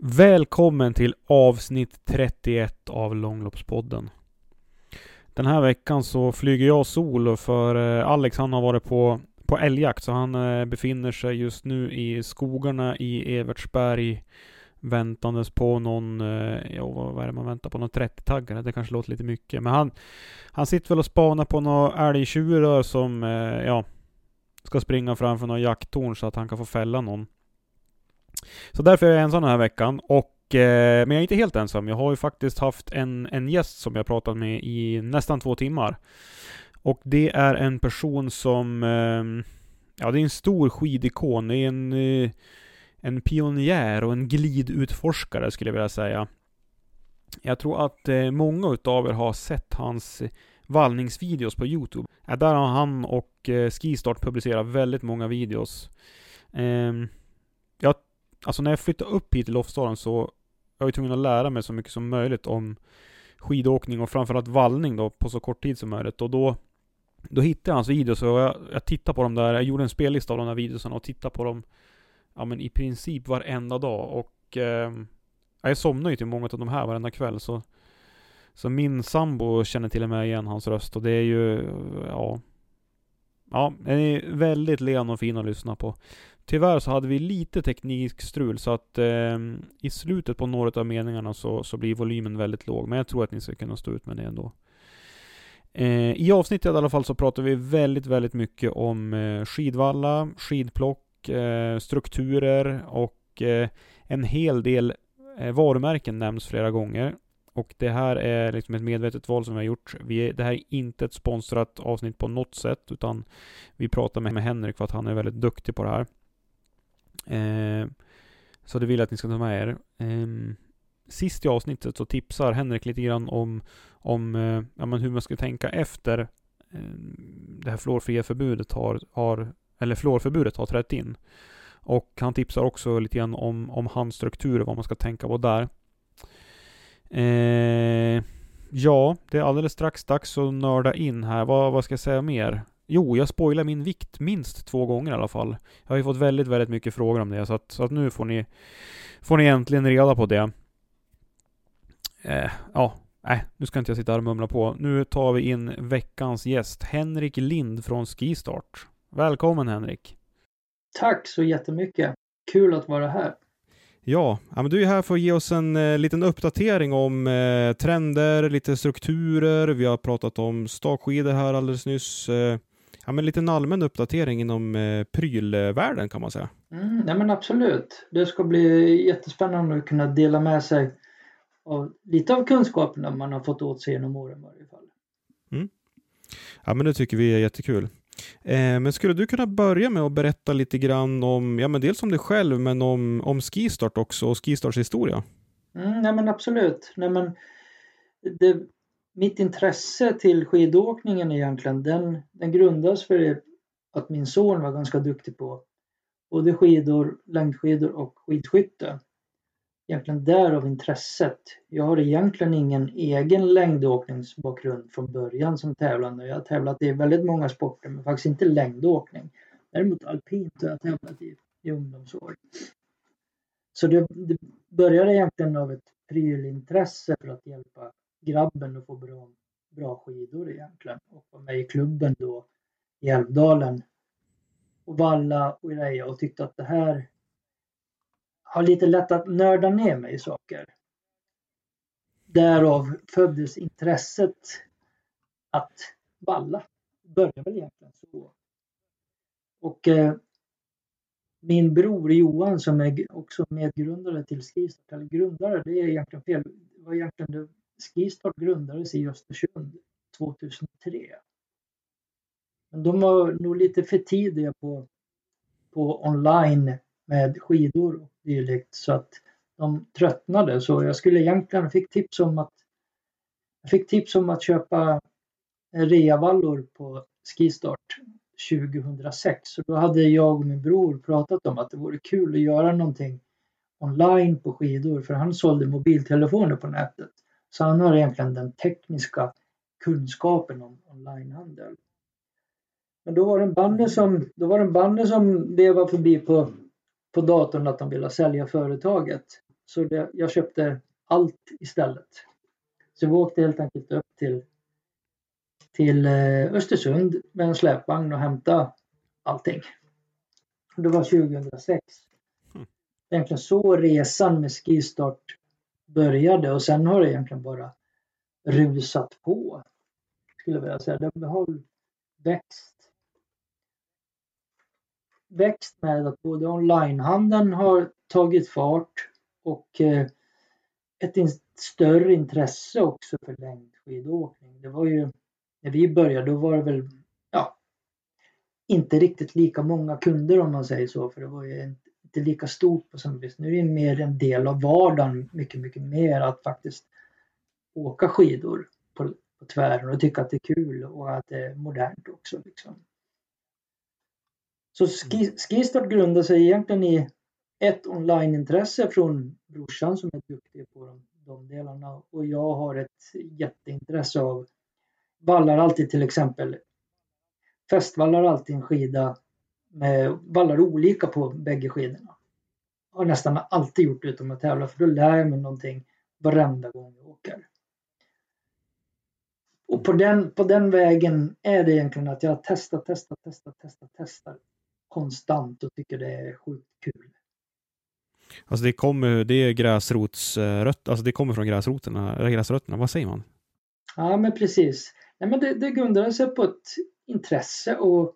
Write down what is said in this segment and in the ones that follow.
Välkommen till avsnitt 31 av Långloppspodden. Den här veckan så flyger jag solo för eh, Alex han har varit på, på älgjakt så han eh, befinner sig just nu i skogarna i Evertsberg väntandes på någon, eh, ja vad är det man väntar på, någon 30-taggare. Det kanske låter lite mycket. Men han, han sitter väl och spanar på några älgtjurar som, ja, ska springa framför några jakttorn så att han kan få fälla någon. Så därför är jag ensam den här veckan. Och, eh, men jag är inte helt ensam. Jag har ju faktiskt haft en, en gäst som jag pratat med i nästan två timmar. Och det är en person som, eh, ja det är en stor skidikon. Det är en, eh, en pionjär och en glidutforskare skulle jag vilja säga. Jag tror att eh, många utav er har sett hans vallningsvideos på Youtube. Där har han och eh, Skistart publicerat väldigt många videos. Eh, alltså när jag flyttade upp hit till Lofsdalen så jag var tvungen att lära mig så mycket som möjligt om skidåkning och framförallt vallning då på så kort tid som möjligt. Och då, då hittade jag hans videos och jag, jag tittade på dem där. Jag gjorde en spellista av de där videorna och tittade på dem ja men i princip varenda dag. Och eh, jag somnade ju till många av de här varenda kväll så så min sambo känner till och med igen hans röst och det är ju, ja Ja, den är väldigt len och fin att lyssna på. Tyvärr så hade vi lite teknikstrul så att eh, i slutet på några av meningarna så, så blir volymen väldigt låg. Men jag tror att ni ska kunna stå ut med det ändå. Eh, I avsnittet i alla fall så pratar vi väldigt, väldigt mycket om eh, skidvalla, skidplock, eh, strukturer och eh, en hel del eh, varumärken nämns flera gånger. Och det här är liksom ett medvetet val som vi har gjort. Vi är, det här är inte ett sponsrat avsnitt på något sätt, utan vi pratar med, med Henrik för att han är väldigt duktig på det här. Eh, så det vill jag att ni ska ta med er. Eh, sist i avsnittet så tipsar Henrik lite grann om, om eh, ja, men hur man ska tänka efter eh, det här fluorfria förbudet har, har, eller fluorförbudet har trätt in. Och han tipsar också lite grann om, om handstrukturer, vad man ska tänka på där. Eh, ja, det är alldeles strax dags att nörda in här. Vad, vad ska jag säga mer? Jo, jag spoilar min vikt minst två gånger i alla fall. Jag har ju fått väldigt, väldigt mycket frågor om det, så att, så att nu får ni, får ni äntligen reda på det. Eh, ja, nej, nu ska inte jag sitta här och mumla på. Nu tar vi in veckans gäst, Henrik Lind från Skistart. Välkommen Henrik! Tack så jättemycket! Kul att vara här. Ja, ja men du är här för att ge oss en eh, liten uppdatering om eh, trender, lite strukturer. Vi har pratat om stakskidor här alldeles nyss. Eh, ja, men lite en allmän uppdatering inom eh, prylvärlden kan man säga. Mm, ja, men absolut. Det ska bli jättespännande att kunna dela med sig av lite av kunskaperna man har fått åt sig genom åren i varje fall. Mm. Ja, men det tycker vi är jättekul. Eh, men skulle du kunna börja med att berätta lite grann om, ja men dels om dig själv men om, om Skistart också och Skistarts historia? Mm, nej men absolut. Nej, men det, mitt intresse till skidåkningen egentligen, den, den grundas för att min son var ganska duktig på både skidor, längdskidor och skidskytte. Egentligen därav intresset. Jag har egentligen ingen egen längdåkningsbakgrund från början som tävlande. Jag har tävlat i väldigt många sporter men faktiskt inte längdåkning. Däremot alpint har jag tävlat i, i ungdomsår. Så det, det började egentligen av ett prylintresse för att hjälpa grabben att få bra, bra skidor egentligen. Och var med i klubben då i Älvdalen och valla och greja och tyckte att det här har lite lätt att nörda ner mig i saker. Därav föddes intresset att valla. Började väl egentligen så. Och eh, min bror Johan som är också medgrundare till Skistart, eller grundare, det är egentligen fel. Det var egentligen det, Skistart grundades i Östersund 2003. Men de var nog lite för tidiga på, på online med skidor och dylikt så att de tröttnade. Så jag skulle egentligen fick tips om att jag fick tips om att köpa reavallor på Skistart 2006. Så då hade jag och min bror pratat om att det vore kul att göra någonting online på skidor för han sålde mobiltelefoner på nätet. Så han har egentligen den tekniska kunskapen om onlinehandel. Men då var det en bande som, då var det en bande som vevade förbi på, på datorn att de ville sälja företaget. Så det, jag köpte allt istället. Så vi åkte helt enkelt upp till till eh, Östersund med en släpvagn och hämta allting. Det var 2006. Mm. Egentligen så resan med skistart började och sen har det egentligen bara rusat på. Skulle jag vilja säga. Det har växt. Växt med att både onlinehandeln har tagit fart och eh, ett ett större intresse också för längdskidåkning. Det var ju när vi började då var det väl ja, inte riktigt lika många kunder om man säger så för det var ju inte lika stort på samma vis. Nu är det mer en del av vardagen mycket, mycket mer att faktiskt åka skidor på, på tvären och tycka att det är kul och att det är modernt också. Liksom. Så ski, Skistart grundar sig egentligen i ett onlineintresse från brorsan som är duktig på de, de delarna och jag har ett jätteintresse av vallar alltid till exempel fästvallar alltid en skida med vallar olika på bägge skidorna. Har nästan alltid gjort utom att tävla för då lär jag mig någonting varenda gång jag åker. Och på den, på den vägen är det egentligen att jag testar, testar, testar, testar, testar konstant och tycker det är sjukt kul. Alltså det kommer, det är gräsrotsrött, alltså det kommer från gräsroterna, gräsrötterna, vad säger man? Ja men precis. Nej, men det, det grundade sig på ett intresse och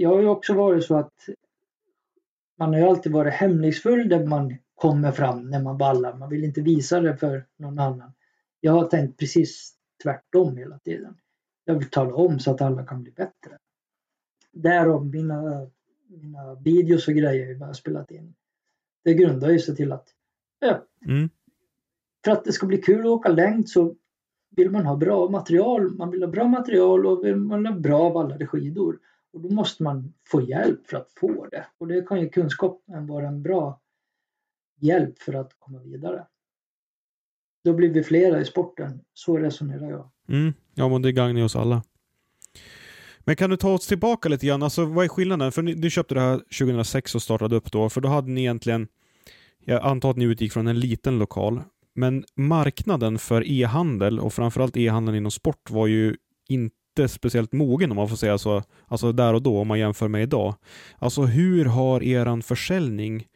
jag har ju också varit så att man har ju alltid varit hemlighetsfull där man kommer fram när man ballar. Man vill inte visa det för någon annan. Jag har tänkt precis tvärtom hela tiden. Jag vill tala om så att alla kan bli bättre. Därav mina, mina videos och grejer jag har spelat in. Det grundar ju sig till att ja, mm. för att det ska bli kul att åka längd så vill man ha bra material, man vill ha bra material och vill man ha bra vallade skidor. Och då måste man få hjälp för att få det. Och det kan ju kunskapen vara en bra hjälp för att komma vidare. Då blir vi flera i sporten. Så resonerar jag. Mm. Ja, men det gagnar ju oss alla. Men kan du ta oss tillbaka lite grann? Alltså, vad är skillnaden? För du köpte det här 2006 och startade upp då, för då hade ni egentligen, jag antar att ni utgick från en liten lokal, men marknaden för e-handel och framförallt e-handeln inom sport var ju inte speciellt mogen om man får säga så, alltså där och då om man jämför med idag. Alltså hur har eran försäljning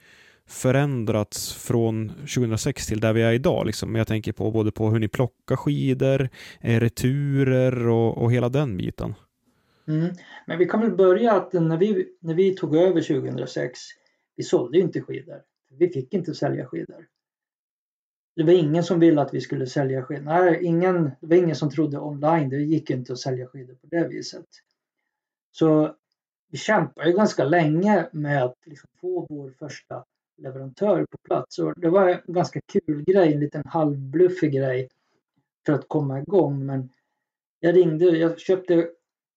förändrats från 2006 till där vi är idag? Liksom. Jag tänker på både på hur ni plockar skidor, eh, returer och, och hela den biten. Mm. Men vi kan väl börja att när vi, när vi tog över 2006, vi sålde inte skidor. Vi fick inte sälja skidor det var ingen som ville att vi skulle sälja skidor. Nej, ingen, det var ingen som trodde online. Det gick inte att sälja skidor på det viset. Så vi kämpade ju ganska länge med att liksom få vår första leverantör på plats. Och det var en ganska kul grej, en liten halvbluffig grej för att komma igång. Men jag ringde, jag köpte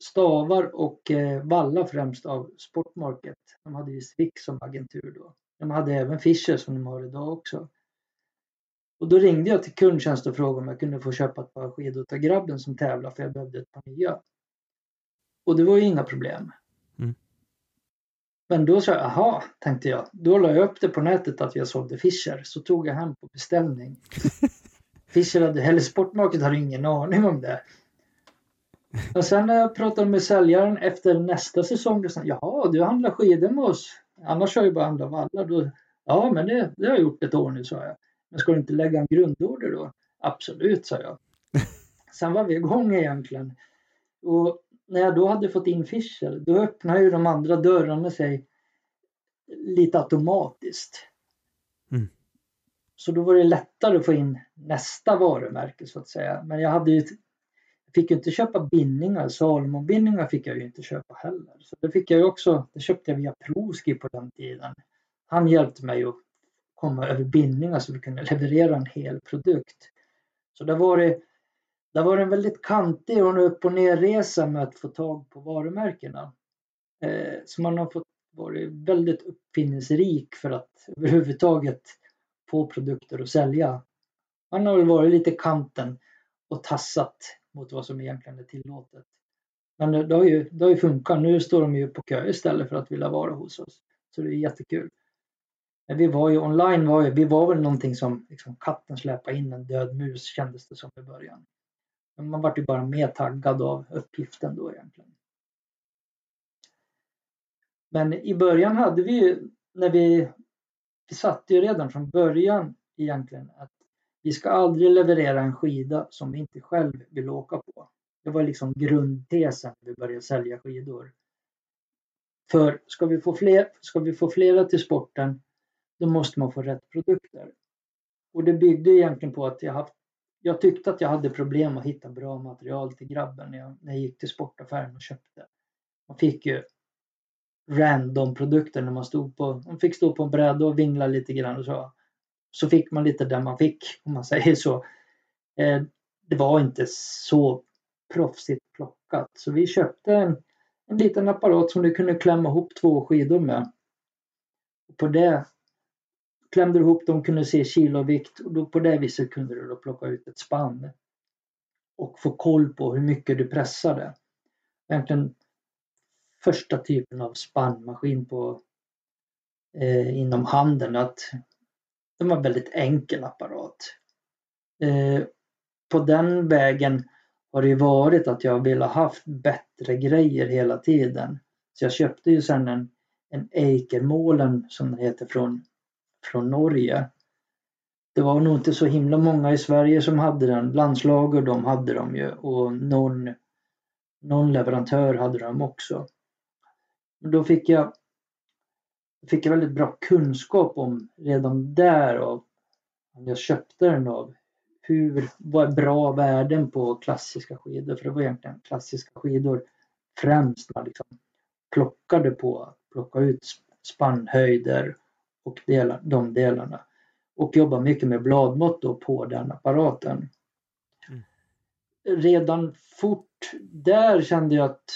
stavar och eh, valla främst av Sportmarket. De hade ju Svick som agentur då. De hade även Fischer som de har idag också. Och då ringde jag till kundtjänst och frågade om jag kunde få köpa ett par skidor till grabben som tävlar för jag behövde ett par nya. Och det var ju inga problem. Mm. Men då sa jag, aha, tänkte jag. Då la jag upp det på nätet att jag sålde Fischer. Så tog jag hem på beställning. Fischer hade, eller Sportmarket hade ingen aning om det. Och sen när jag pratade med säljaren efter nästa säsong, då sa han, jaha, du handlar skidor med oss. Annars har jag bara handlat vallar. Då, ja, men det, det har jag gjort ett år nu, sa jag. Men ska du inte lägga en grundorder då? Absolut, sa jag. Sen var vi igång egentligen. Och när jag då hade fått in Fischer, då öppnade ju de andra dörrarna sig lite automatiskt. Mm. Så då var det lättare att få in nästa varumärke så att säga. Men jag hade ju, fick ju inte köpa bindningar, Salomon-bindningar fick jag ju inte köpa heller. Så det fick jag ju också, det köpte jag via Proski på den tiden. Han hjälpte mig att komma över bindningar så alltså vi kunde leverera en hel produkt. Så det var det, det var en väldigt kantig och en upp och ner-resa med att få tag på varumärkena. Eh, så man har fått varit väldigt uppfinningsrik för att överhuvudtaget få produkter att sälja. Man har väl varit lite kanten och tassat mot vad som egentligen är tillåtet. Men det har ju, det har ju funkat. Nu står de ju på kö istället för att vilja vara hos oss. Så det är jättekul. Men vi var ju online, var ju, vi var väl någonting som liksom, katten släpade in en död mus kändes det som i början. Men man vart ju bara mer taggad av uppgiften då egentligen. Men i början hade vi ju, när vi, vi satte ju redan från början egentligen att vi ska aldrig leverera en skida som vi inte själv vill åka på. Det var liksom grundtesen när vi började sälja skidor. För ska vi få, fler, ska vi få flera till sporten då måste man få rätt produkter. Och det byggde egentligen på att jag, haft, jag tyckte att jag hade problem att hitta bra material till grabben när jag, när jag gick till sportaffären och köpte. Man fick ju random produkter när man stod på, man fick stå på en bräda och vingla lite grann och så. Så fick man lite där man fick om man säger så. Eh, det var inte så proffsigt plockat så vi köpte en, en liten apparat som du kunde klämma ihop två skidor med. Och på det klämde ihop dem, kunde se kilovikt och då på det viset kunde du då plocka ut ett spann och få koll på hur mycket du pressade. Egentligen första typen av spannmaskin på, eh, inom handeln. Att det var en väldigt enkel apparat. Eh, på den vägen har det ju varit att jag ville haft bättre grejer hela tiden. Så jag köpte ju sen en, en Eikermålen som den heter från, från Norge. Det var nog inte så himla många i Sverige som hade den. Landslager de hade de ju och någon, någon leverantör hade de också. Då fick jag, fick jag väldigt bra kunskap om redan där av jag köpte den av hur, vad är bra värden på klassiska skidor? För det var egentligen klassiska skidor främst man liksom plockade på, plocka ut spannhöjder och dela, de delarna. Och jobba mycket med bladmått då på den apparaten. Mm. Redan fort där kände jag att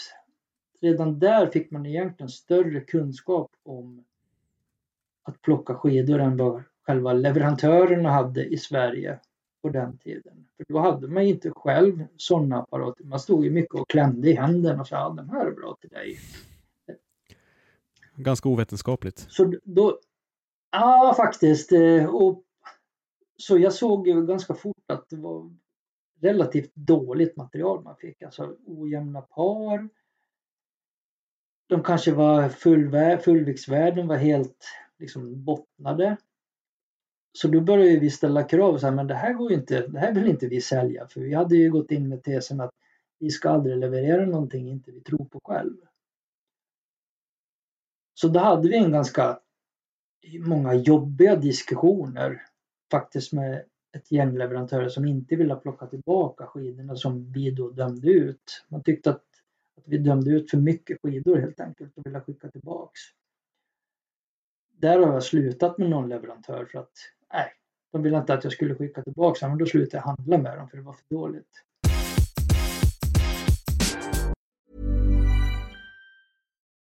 redan där fick man egentligen större kunskap om att plocka skidor än vad själva leverantörerna hade i Sverige på den tiden. För då hade man inte själv sådana apparater. Man stod ju mycket och klämde i händerna och sa den här är bra till dig. Ganska ovetenskapligt. Så då, ja faktiskt. Eh, och, så jag såg ju ganska fort att det var relativt dåligt material man fick. Alltså ojämna par de kanske var fullvär, fullviktsvärden var helt liksom bottnade. Så då började vi ställa krav Så här, men det här går inte, det här vill inte vi sälja för vi hade ju gått in med tesen att vi ska aldrig leverera någonting inte vi tror på själv. Så då hade vi en ganska många jobbiga diskussioner faktiskt med ett gäng leverantörer som inte ville plocka tillbaka skidorna som vi då dömde ut. Man tyckte att att vi dömde ut för mycket skidor helt enkelt och ville skicka tillbaks. Där har jag slutat med någon leverantör för att nej, de ville inte att jag skulle skicka tillbaka men då slutade jag handla med dem för det var för dåligt.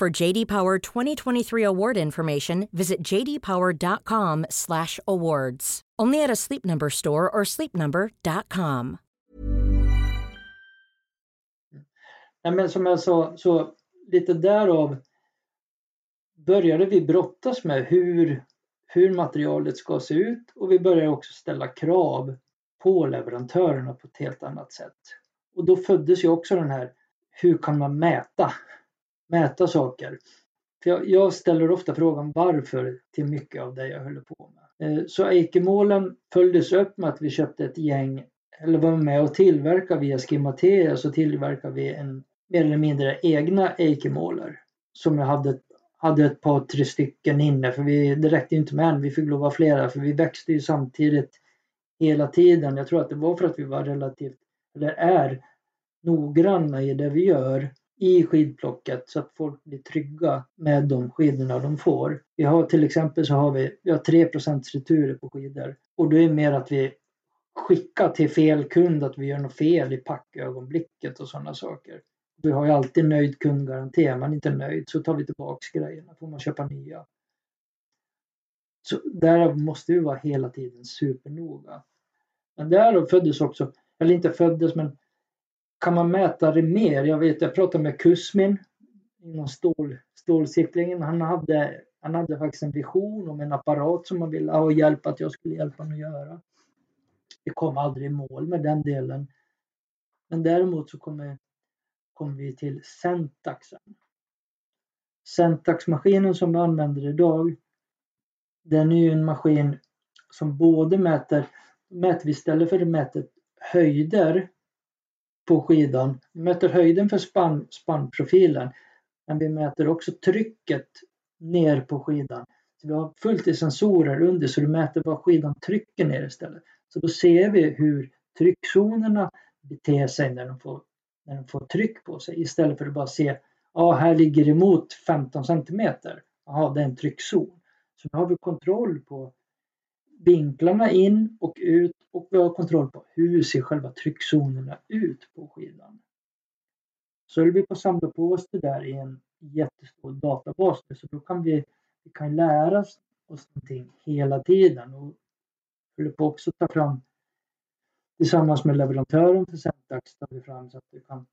For JD Power 2023 award information, visit jdpower.com/awards. Only at a Sleep Number store or sleepnumber.com. Nej, men som jag sa, så lite därav började vi brottas med hur, hur materialet ska se ut och vi började också ställa krav på leverantörerna på ett helt annat sätt. Och då föddes ju också den här, hur kan man mäta? Mäta saker. För jag, jag ställer ofta frågan varför till mycket av det jag håller på med. Eh, så Eikemålen följdes upp med att vi köpte ett gäng, eller var med och tillverkade via Skimatea så alltså tillverkade vi en mer eller mindre egna Eikemåler som jag hade hade ett par, tre stycken inne för vi, det räckte inte med en, vi fick lov att flera för vi växte ju samtidigt hela tiden. Jag tror att det var för att vi var relativt, eller är, noggranna i det vi gör i skidplocket så att folk blir trygga med de skidorna de får. Vi har till exempel så har vi, vi har 3% returer på skidor och det är mer att vi skickar till fel kund att vi gör något fel i packögonblicket och sådana saker. Vi har ju alltid nöjd kundgaranti. Är man inte nöjd så tar vi tillbaks grejerna. får man köpa nya. Så där måste vi vara hela tiden supernoga. Men där föddes också, eller inte föddes men kan man mäta det mer? Jag vet, jag pratade med Kusmin inom stål, stålcyklingen. Han hade, han hade faktiskt en vision om en apparat som han ville ha hjälp att jag skulle hjälpa honom att göra. Vi kom aldrig i mål med den delen. Men däremot så kommer kom vi till Centaxen. Centax-maskinen som vi använder idag, den är ju en maskin som både mäter, mäter vi istället för att mäta höjder på skidan, vi mäter höjden för spann, spannprofilen, men vi mäter också trycket ner på skidan. Så vi har fullt i sensorer under så du mäter vad skidan trycker ner istället. Så då ser vi hur tryckzonerna beter sig när de får när de får tryck på sig istället för att bara se ja här ligger det emot 15 centimeter. Jaha, det är en tryckzon. Så nu har vi kontroll på vinklarna in och ut och vi har kontroll på hur ser själva tryckzonerna ut på skidan. Så håller vi på att samla på oss det där i en jättestor databas så då kan vi, vi kan lära oss någonting hela tiden och håller på också ta fram tillsammans med leverantören för Centax tar vi fram så att du kan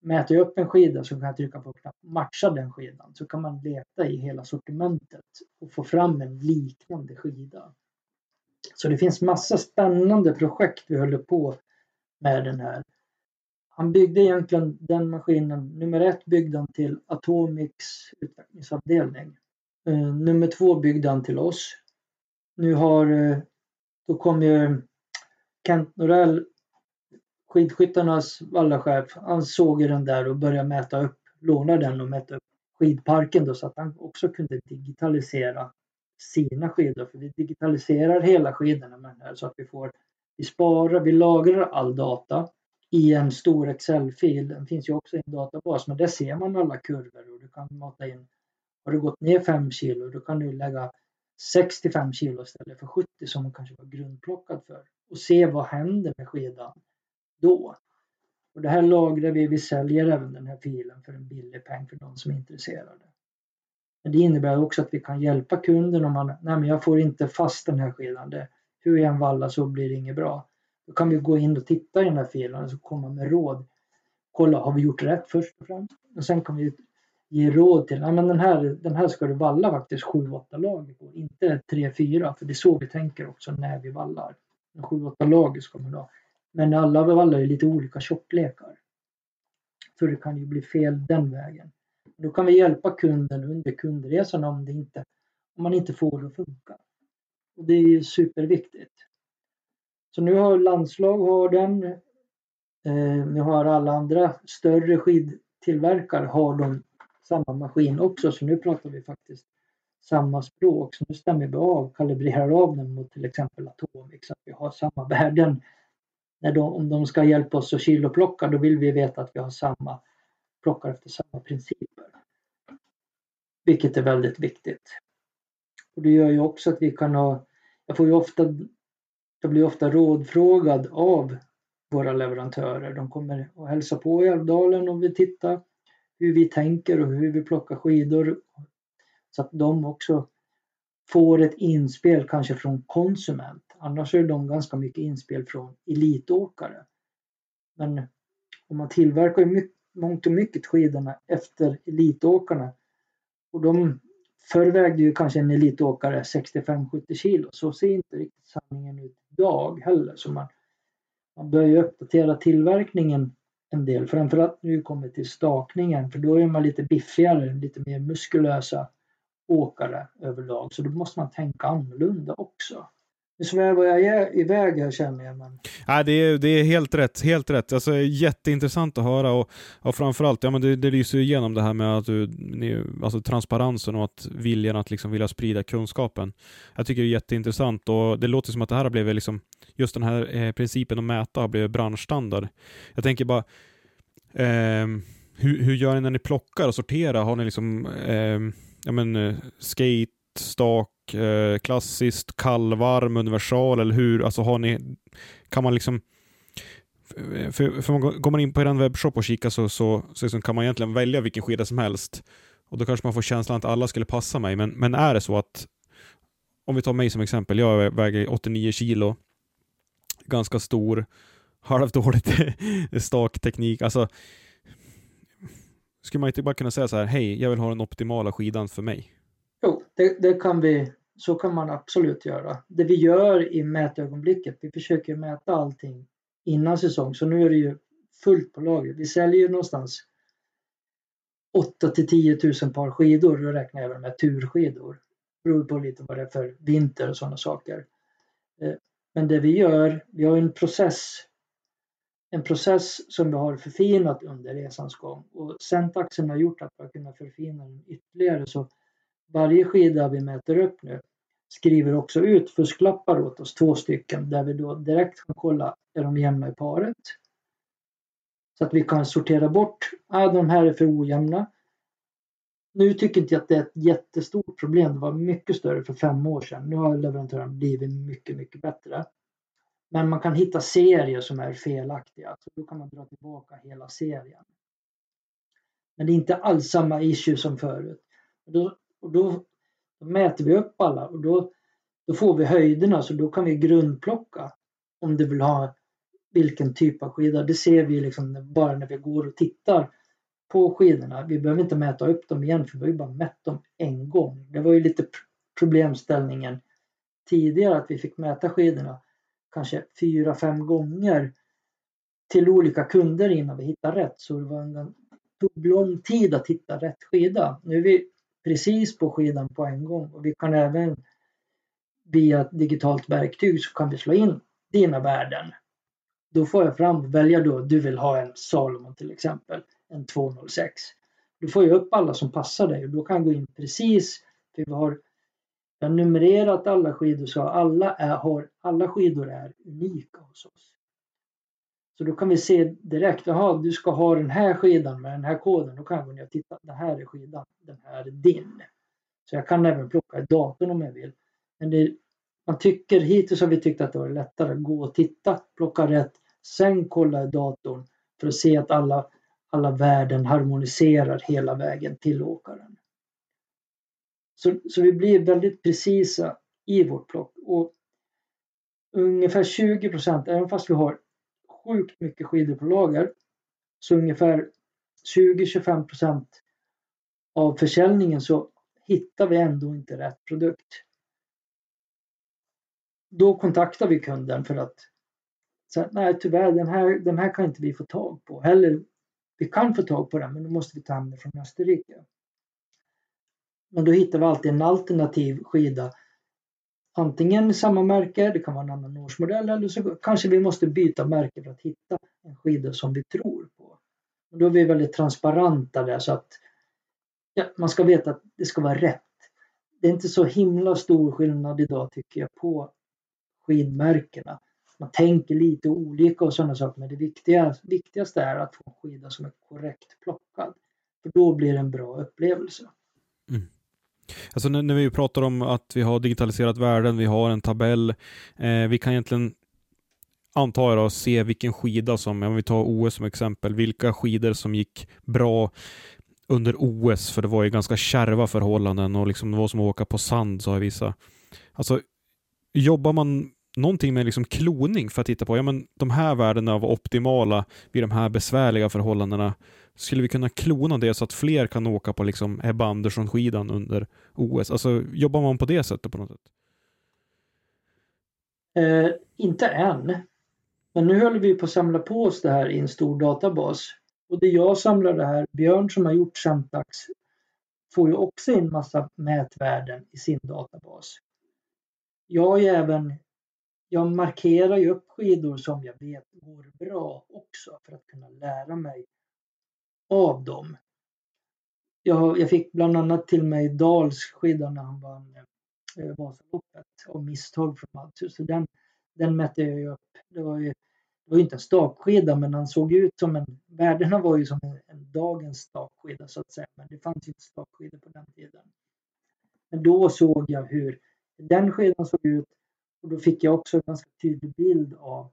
mäta upp en skida så kan jag trycka på knapp matcha den skidan. Så kan man leta i hela sortimentet och få fram en liknande skida. Så det finns massa spännande projekt vi håller på med den här. Han byggde egentligen den maskinen, nummer ett byggde han till Atomics utvecklingsavdelning. Uh, nummer två byggde han till oss. Nu har, uh, då kom ju Kent Norell, skidskyttarnas vallachef, han såg den där och började mäta upp, låna den och mäta upp skidparken då så att han också kunde digitalisera sina skidor. För vi digitaliserar hela skidorna med den här så att vi får, vi sparar, vi lagrar all data i en stor Excel-fil. Den finns ju också i en databas men där ser man alla kurvor och du kan mata in, har du gått ner 5 kilo då kan du lägga 65 kilo istället för 70 som man kanske var grundplockad för och se vad händer med skidan då. Och det här lagrar vi, vi säljer även den här filen för en billig peng för de som är intresserade. Men det innebär också att vi kan hjälpa kunden om man, nej men jag får inte fast den här skidan, det, hur jag än vallar så blir det inget bra. Då kan vi gå in och titta i den här filen och komma med råd. Kolla, har vi gjort rätt först och främst? Och sen kan vi ge råd till. nej men den, här, den här ska du valla faktiskt 7-8 lager på, inte 3-4 för det är så vi tänker också när vi vallar. 7-8 lager ska man ha. Men alla vallar är lite olika tjocklekar. Så det kan ju bli fel den vägen. Då kan vi hjälpa kunden under kundresan om, det inte, om man inte får det att funka. Och det är ju superviktigt. Så nu har landslag har den. Eh, nu har alla andra större skidtillverkare har de samma maskin också. Så nu pratar vi faktiskt samma språk. Så nu stämmer vi av, kalibrerar av den mot till exempel Atomic så att vi har samma värden. När de, om de ska hjälpa oss att kiloplocka då vill vi veta att vi har samma, plockar efter samma principer. Vilket är väldigt viktigt. Och det gör ju också att vi kan ha, jag får ju ofta, jag blir ofta rådfrågad av våra leverantörer. De kommer och hälsar på i Älvdalen och vill titta hur vi tänker och hur vi plockar skidor. Så att de också får ett inspel kanske från konsument. Annars är de ganska mycket inspel från elitåkare. Men om man tillverkar mycket, mångt och mycket skidorna efter elitåkarna och de förr vägde ju kanske en elitåkare 65-70 kilo. Så ser inte riktigt sanningen ut idag heller. Så man, man börjar ju uppdatera tillverkningen en del. Framförallt nu kommer till stakningen för då är man lite biffigare, lite mer muskulösa åkare överlag. Så då måste man tänka annorlunda också. Nu svävar jag iväg här känner jag. Men... Nej, det, är, det är helt rätt. Helt rätt. Alltså, jätteintressant att höra och, och framförallt, ja, men det, det lyser igenom det här med att du, ni, alltså transparensen och att viljan att liksom vilja sprida kunskapen. Jag tycker det är jätteintressant och det låter som att det här har blivit liksom, just den här eh, principen att mäta har blivit branschstandard. Jag tänker bara, eh, hur, hur gör ni när ni plockar och sorterar? Har ni liksom eh, ja, men, eh, skate, stak, eh, klassiskt, kallvarm, universal eller hur? Alltså har ni, kan man liksom för, för man, går man in på er webbshop och kikar så, så, så liksom kan man egentligen välja vilken skida som helst. Och då kanske man får känslan att alla skulle passa mig. Men, men är det så att, om vi tar mig som exempel, jag väger 89 kilo, ganska stor, halvdåligt stakteknik. Alltså, skulle man inte bara kunna säga så här, hej, jag vill ha den optimala skidan för mig? Jo, det, det, kan vi, så kan man absolut göra. Det vi gör i mätögonblicket, vi försöker mäta allting innan säsong, så nu är det ju fullt på lager. Vi säljer ju någonstans 8 till 10 000 par skidor, då räknar jag även med turskidor. Det beror på lite vad det är för vinter och sådana saker. Eh, men det vi gör, vi har en process en process som vi har förfinat under resans gång och Centaxen har gjort att vi har kunnat förfina den ytterligare så varje skida vi mäter upp nu skriver också ut fusklappar åt oss, två stycken, där vi då direkt kan kolla, är de jämna i paret? Så att vi kan sortera bort, ah, de här är för ojämna. Nu tycker inte jag att det är ett jättestort problem, det var mycket större för fem år sedan. Nu har leverantören blivit mycket, mycket bättre. Men man kan hitta serier som är felaktiga, så då kan man dra tillbaka hela serien. Men det är inte alls samma issue som förut. Då, och då, då mäter vi upp alla och då, då får vi höjderna så då kan vi grundplocka om du vill ha vilken typ av skida. Det ser vi liksom bara när vi går och tittar på skidorna. Vi behöver inte mäta upp dem igen för vi har ju bara mätt dem en gång. Det var ju lite problemställningen tidigare att vi fick mäta skidorna kanske fyra, fem gånger till olika kunder innan vi hittade rätt. Så det var en, tog lång tid att hitta rätt skida. Nu är vi precis på skidan på en gång och vi kan även via ett digitalt verktyg så kan vi slå in dina värden. Då får jag fram, välja då, du vill ha en Salomon till exempel, en 206. Då får jag upp alla som passar dig och då kan jag gå in precis, för vi har jag har numrerat alla skidor så alla, är, har, alla skidor är unika hos oss. Så då kan vi se direkt, jaha du ska ha den här skidan med den här koden. Då kan jag gå ner och titta, det här är skidan, den här är din. Så jag kan även plocka i datorn om jag vill. Men det, man tycker, hittills har vi tyckt att det var lättare att gå och titta, plocka rätt, sen kolla i datorn för att se att alla, alla värden harmoniserar hela vägen till åkaren. Så, så vi blir väldigt precisa i vårt plock. Och ungefär 20 procent, även fast vi har sjukt mycket skidor på lager, så ungefär 20-25 procent av försäljningen så hittar vi ändå inte rätt produkt. Då kontaktar vi kunden för att säga nej tyvärr den här, den här kan inte vi få tag på. Eller vi kan få tag på den men då måste vi ta hem den från Österrike. Men då hittar vi alltid en alternativ skida. Antingen samma märke, det kan vara en annan årsmodell eller så kanske vi måste byta märke för att hitta en skida som vi tror på. Och då är vi väldigt transparenta där så att ja, man ska veta att det ska vara rätt. Det är inte så himla stor skillnad idag tycker jag på skidmärkena. Man tänker lite olika och sådana saker men det viktiga, viktigaste är att få en skida som är korrekt plockad. För då blir det en bra upplevelse. Mm. Alltså när, när, vi pratar om att vi har digitaliserat världen, vi har en tabell. Eh, vi kan egentligen antar jag se vilken skida som, om vi tar OS som exempel, vilka skidor som gick bra under OS, för det var ju ganska kärva förhållanden och liksom det var som att åka på sand, sa vissa. Alltså, jobbar man någonting med liksom kloning för att titta på, ja men de här värdena var optimala vid de här besvärliga förhållandena. Skulle vi kunna klona det så att fler kan åka på liksom Ebba Andersson-skidan under OS? Alltså jobbar man på det sättet på något sätt? Eh, inte än. Men nu håller vi på att samla på oss det här i en stor databas. Och det jag samlar det här, Björn som har gjort Semtax får ju också in massa mätvärden i sin databas. Jag är även jag markerar ju upp skidor som jag vet går bra också för att kunna lära mig av dem. Jag, jag fick bland annat till mig Dalsskidan när han vann eh, eh, Vasaloppet av misstag från Mats. Så den, den mätte jag ju upp. Det var ju, det var ju inte en stakskida men han såg ut som en, värdena var ju som en, en dagens stakskida så att säga. Men det fanns ju inte stakskidor på den tiden. Men då såg jag hur den skidan såg ut och då fick jag också en ganska tydlig bild av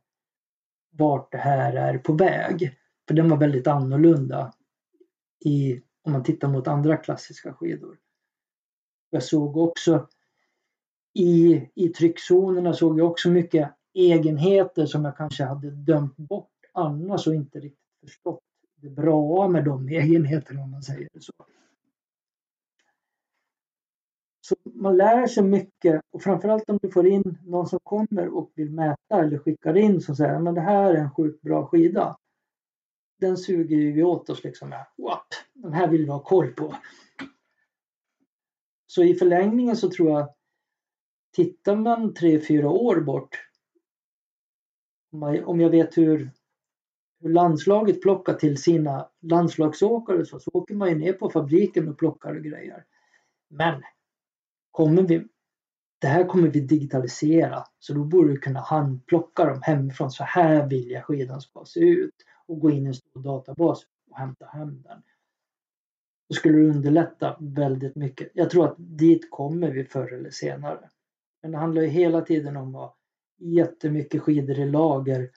vart det här är på väg. För den var väldigt annorlunda i, om man tittar mot andra klassiska skidor. Jag såg också i, i tryckzonerna såg jag också mycket egenheter som jag kanske hade dömt bort annars och inte riktigt förstått det bra med de egenheterna om man säger så. Så man lär sig mycket och framförallt om du får in någon som kommer och vill mäta eller skickar in som säger men det här är en sjukt bra skida. Den suger vi åt oss liksom. Wow, den här vill vi ha koll på. Så i förlängningen så tror jag tittar man tre, fyra år bort om jag vet hur, hur landslaget plockar till sina landslagsåkare så, så åker man ju ner på fabriken och plockar och grejer. Men kommer vi, det här kommer vi digitalisera så då borde du kunna handplocka dem hemifrån. Så här vill jag skidan ska se ut och gå in i en stor databas och hämta hem den. Då skulle det underlätta väldigt mycket. Jag tror att dit kommer vi förr eller senare. Men det handlar ju hela tiden om att ha jättemycket skidor i lager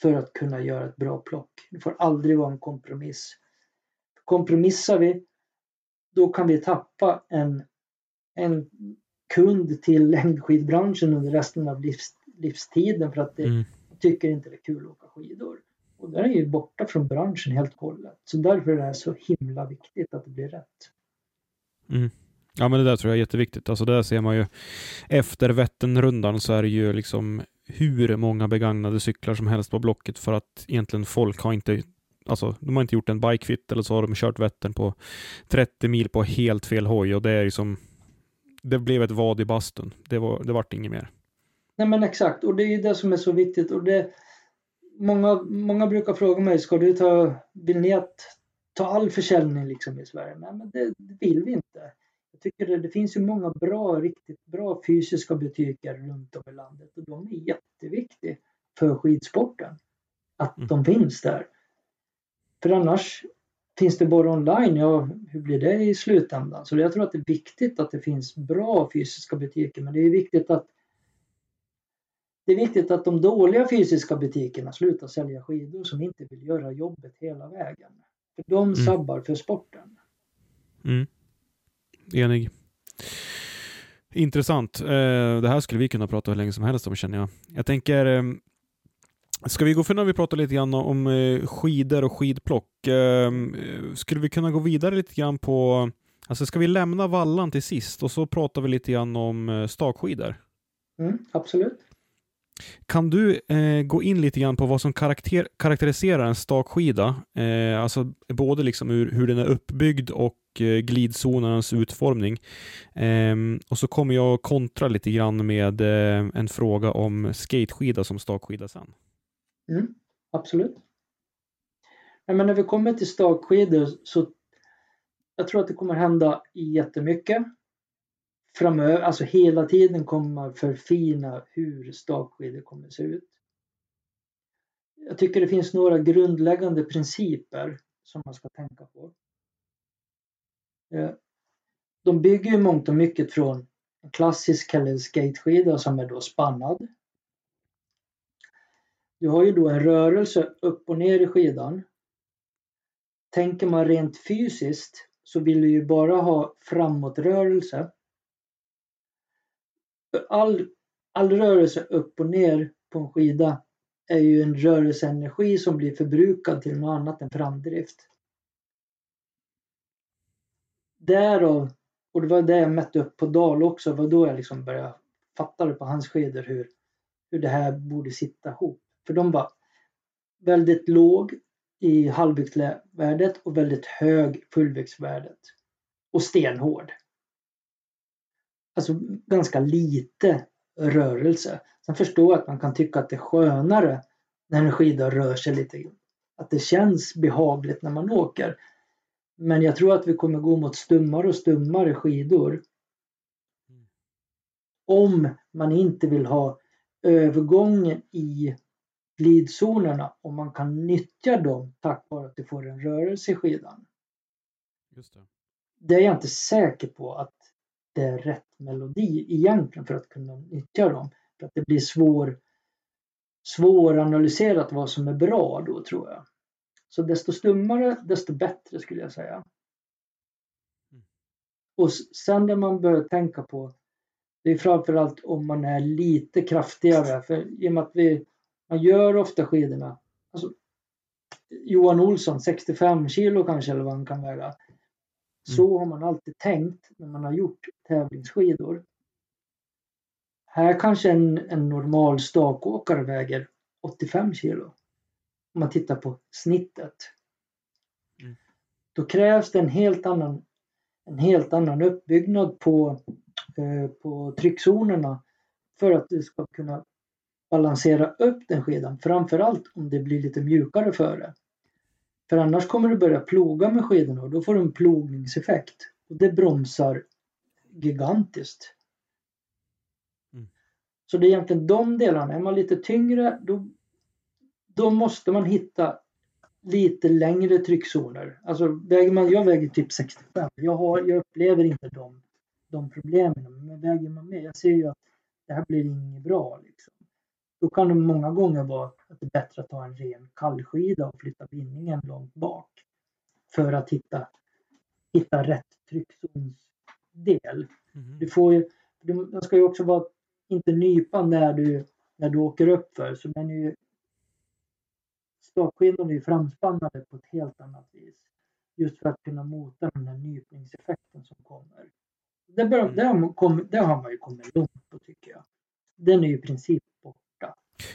för att kunna göra ett bra plock. Det får aldrig vara en kompromiss. Kompromissar vi, då kan vi tappa en en kund till längdskidbranschen under resten av livs, livstiden för att det mm. tycker inte det är kul att åka skidor. Och där är ju borta från branschen helt och hållet. Så därför är det så himla viktigt att det blir rätt. Mm. Ja men det där tror jag är jätteviktigt. Alltså där ser man ju efter Vätternrundan så är det ju liksom hur många begagnade cyklar som helst på Blocket för att egentligen folk har inte Alltså, de har inte gjort en bikefit eller så har de kört Vättern på 30 mil på helt fel hoj och det är ju som det blev ett vad i bastun. Det, var, det vart inget mer. Nej men exakt och det är ju det som är så viktigt och det Många, många brukar fråga mig, ska du ta, vill ni att ta all försäljning liksom i Sverige? Nej men det, det vill vi inte. Jag tycker det, det finns ju många bra, riktigt bra fysiska butiker runt om i landet och de är jätteviktiga för skidsporten. Att mm. de finns där. För annars Finns det bara online, ja hur blir det i slutändan? Så jag tror att det är viktigt att det finns bra fysiska butiker men det är viktigt att det är viktigt att de dåliga fysiska butikerna slutar sälja skidor som inte vill göra jobbet hela vägen. För de mm. sabbar för sporten. Mm. Enig. Intressant. Eh, det här skulle vi kunna prata hur länge som helst om känner jag. Jag tänker eh, Ska vi gå för när vi pratar lite grann om eh, skidor och skidplock? Skulle vi kunna gå vidare lite grann på Alltså ska vi lämna vallan till sist och så pratar vi lite grann om stakskidor. Mm, absolut. Kan du eh, gå in lite grann på vad som karakter karaktäriserar en stakskida? Eh, alltså både liksom hur, hur den är uppbyggd och eh, glidzonernas utformning. Eh, och så kommer jag kontra lite grann med eh, en fråga om skateskida som stakskida sen. Mm, absolut. Men när vi kommer till stakskidor så jag tror att det kommer hända jättemycket framöver, alltså hela tiden kommer man förfina hur stakskidor kommer se ut. Jag tycker det finns några grundläggande principer som man ska tänka på. Eh, de bygger ju mångt och mycket från en klassisk eller skateskida som är då spannad. Du har ju då en rörelse upp och ner i skidan. Tänker man rent fysiskt så vill du ju bara ha framåtrörelse all, all rörelse upp och ner på en skida är ju en rörelseenergi som blir förbrukad till något annat än framdrift. Därav, och det var det jag mätte upp på Dal också, var då jag liksom började fatta det på hans skidor hur, hur det här borde sitta ihop. För de var väldigt låg i halvviktsvärdet och väldigt hög fullviktsvärdet. Och stenhård alltså ganska lite rörelse. Sen förstår jag att man kan tycka att det är skönare när en skida rör sig lite. Att det känns behagligt när man åker. Men jag tror att vi kommer gå mot stummare och stummare skidor. Om man inte vill ha övergången i glidzonerna och man kan nyttja dem tack vare att du får en rörelse i skidan. Just det. det är jag inte säker på att är rätt melodi egentligen för att kunna nyttja dem. För att det blir svår, svåranalyserat vad som är bra då tror jag. Så desto stummare desto bättre skulle jag säga. Mm. Och sen det man bör tänka på det är framförallt om man är lite kraftigare för i och med att vi man gör ofta skidorna alltså, Johan Olsson 65 kilo kanske eller vad han kan väga så mm. har man alltid tänkt när man har gjort tävlingsskidor. Här kanske en, en normal stakåkare väger 85 kilo. Om man tittar på snittet. Mm. Då krävs det en helt annan, en helt annan uppbyggnad på, eh, på tryckzonerna för att du ska kunna balansera upp den skidan. Framförallt om det blir lite mjukare före. För annars kommer du börja ploga med skidorna och då får du en plogningseffekt. Och det bromsar gigantiskt. Mm. Så det är egentligen de delarna. Är man lite tyngre då, då måste man hitta lite längre tryckzoner. Alltså väger man, jag väger typ 65. Jag, har, jag upplever inte de, de problemen. Men väger man med, jag ser ju att det här blir inget bra. Liksom. Då kan det många gånger vara att det är bättre att ta en ren kallskida och flytta bindningen långt bak. För att hitta, hitta rätt tryckzonsdel. Mm. Du får ju, den ska ju också vara inte nypa när du, när du åker upp för så den är ju stakskidan är ju framspannade på ett helt annat vis. Just för att kunna mota den här nypningseffekten som kommer. Det, bör, mm. det, har, det har man ju kommit långt på tycker jag. Den är ju i princip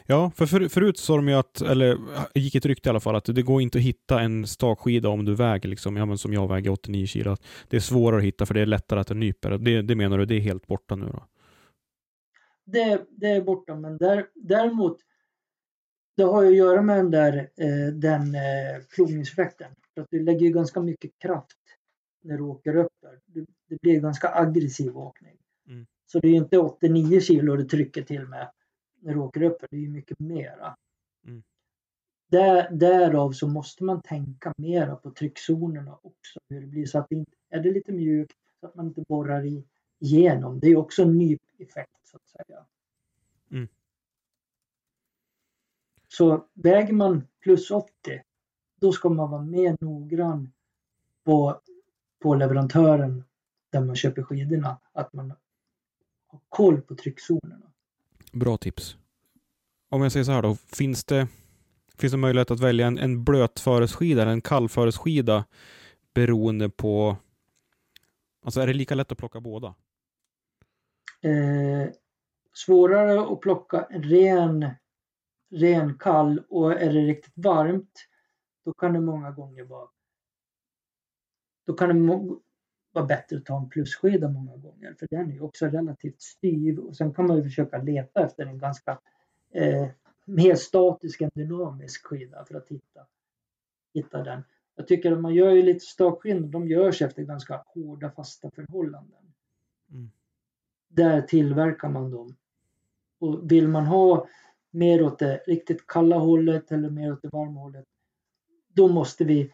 Ja, för, för förut sa de ju att, eller gick ett rykte i alla fall, att det går inte att hitta en stakskida om du väger, liksom, ja, men som jag väger 89 kilo. Det är svårare att hitta för det är lättare att den nyper. Det, det menar du, det är helt borta nu då? Det, det är borta, men där, däremot det har ju att göra med den där eh, den eh, plogningseffekten. För att du lägger ju ganska mycket kraft när du åker upp där. Det, det blir ganska aggressiv åkning. Mm. Så det är inte 89 kilo du trycker till med när du åker upp det är ju mycket mera. Mm. Där, därav så måste man tänka mera på tryckzonerna också. Hur det blir så att det inte, är det lite mjukt så att man inte borrar i, igenom. Det är också en ny effekt så att säga. Mm. Så väger man plus 80 då ska man vara mer noggrann på, på leverantören där man köper skidorna. Att man har koll på tryckzonerna. Bra tips. Om jag säger så här då, finns det, finns det möjlighet att välja en, en blötföreskida eller en kallföreskida beroende på Alltså är det lika lätt att plocka båda? Eh, svårare att plocka en ren, ren kall och är det riktigt varmt då kan det många gånger vara då kan det vara bättre att ta en plusskida många gånger för den är också relativt styv och sen kan man ju försöka leta efter en ganska eh, mer statisk än dynamisk skida för att hitta, hitta den. Jag tycker att man gör ju lite stakskinn, de görs efter ganska hårda fasta förhållanden. Mm. Där tillverkar man dem. Och vill man ha mer åt det riktigt kalla hållet eller mer åt det varma hållet då måste vi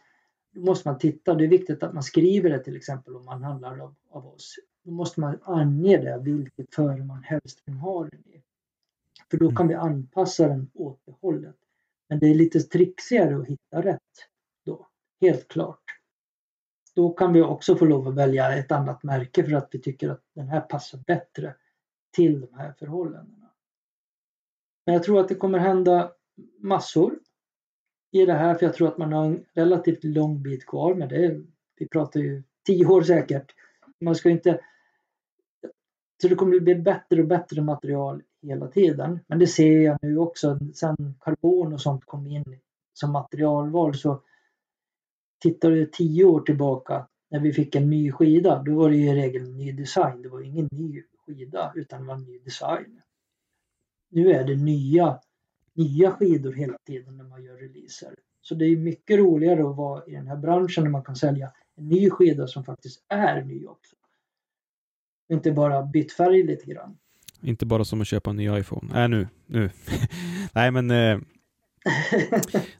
då måste man titta. Det är viktigt att man skriver det till exempel om man handlar av, av oss. Då måste man ange det, vilket före man helst vill ha den i. För då kan vi anpassa den åt det hållet. Men det är lite trixigare att hitta rätt då, helt klart. Då kan vi också få lov att välja ett annat märke för att vi tycker att den här passar bättre till de här förhållandena. Men jag tror att det kommer hända massor i det här för jag tror att man har en relativt lång bit kvar men det vi pratar ju tio år säkert. Man ska inte så det kommer bli bättre och bättre material hela tiden. Men det ser jag nu också sen karbon och sånt kom in som materialval så tittar du tio år tillbaka när vi fick en ny skida då var det i regel en ny design. Det var ingen ny skida utan det var en ny design. Nu är det nya nya skidor hela tiden när man gör releaser. Så det är mycket roligare att vara i den här branschen när man kan sälja en ny skida som faktiskt är ny också. Inte bara bytt färg lite grann. Inte bara som att köpa en ny iPhone. Nej, äh, nu. nu. nej, men... Eh...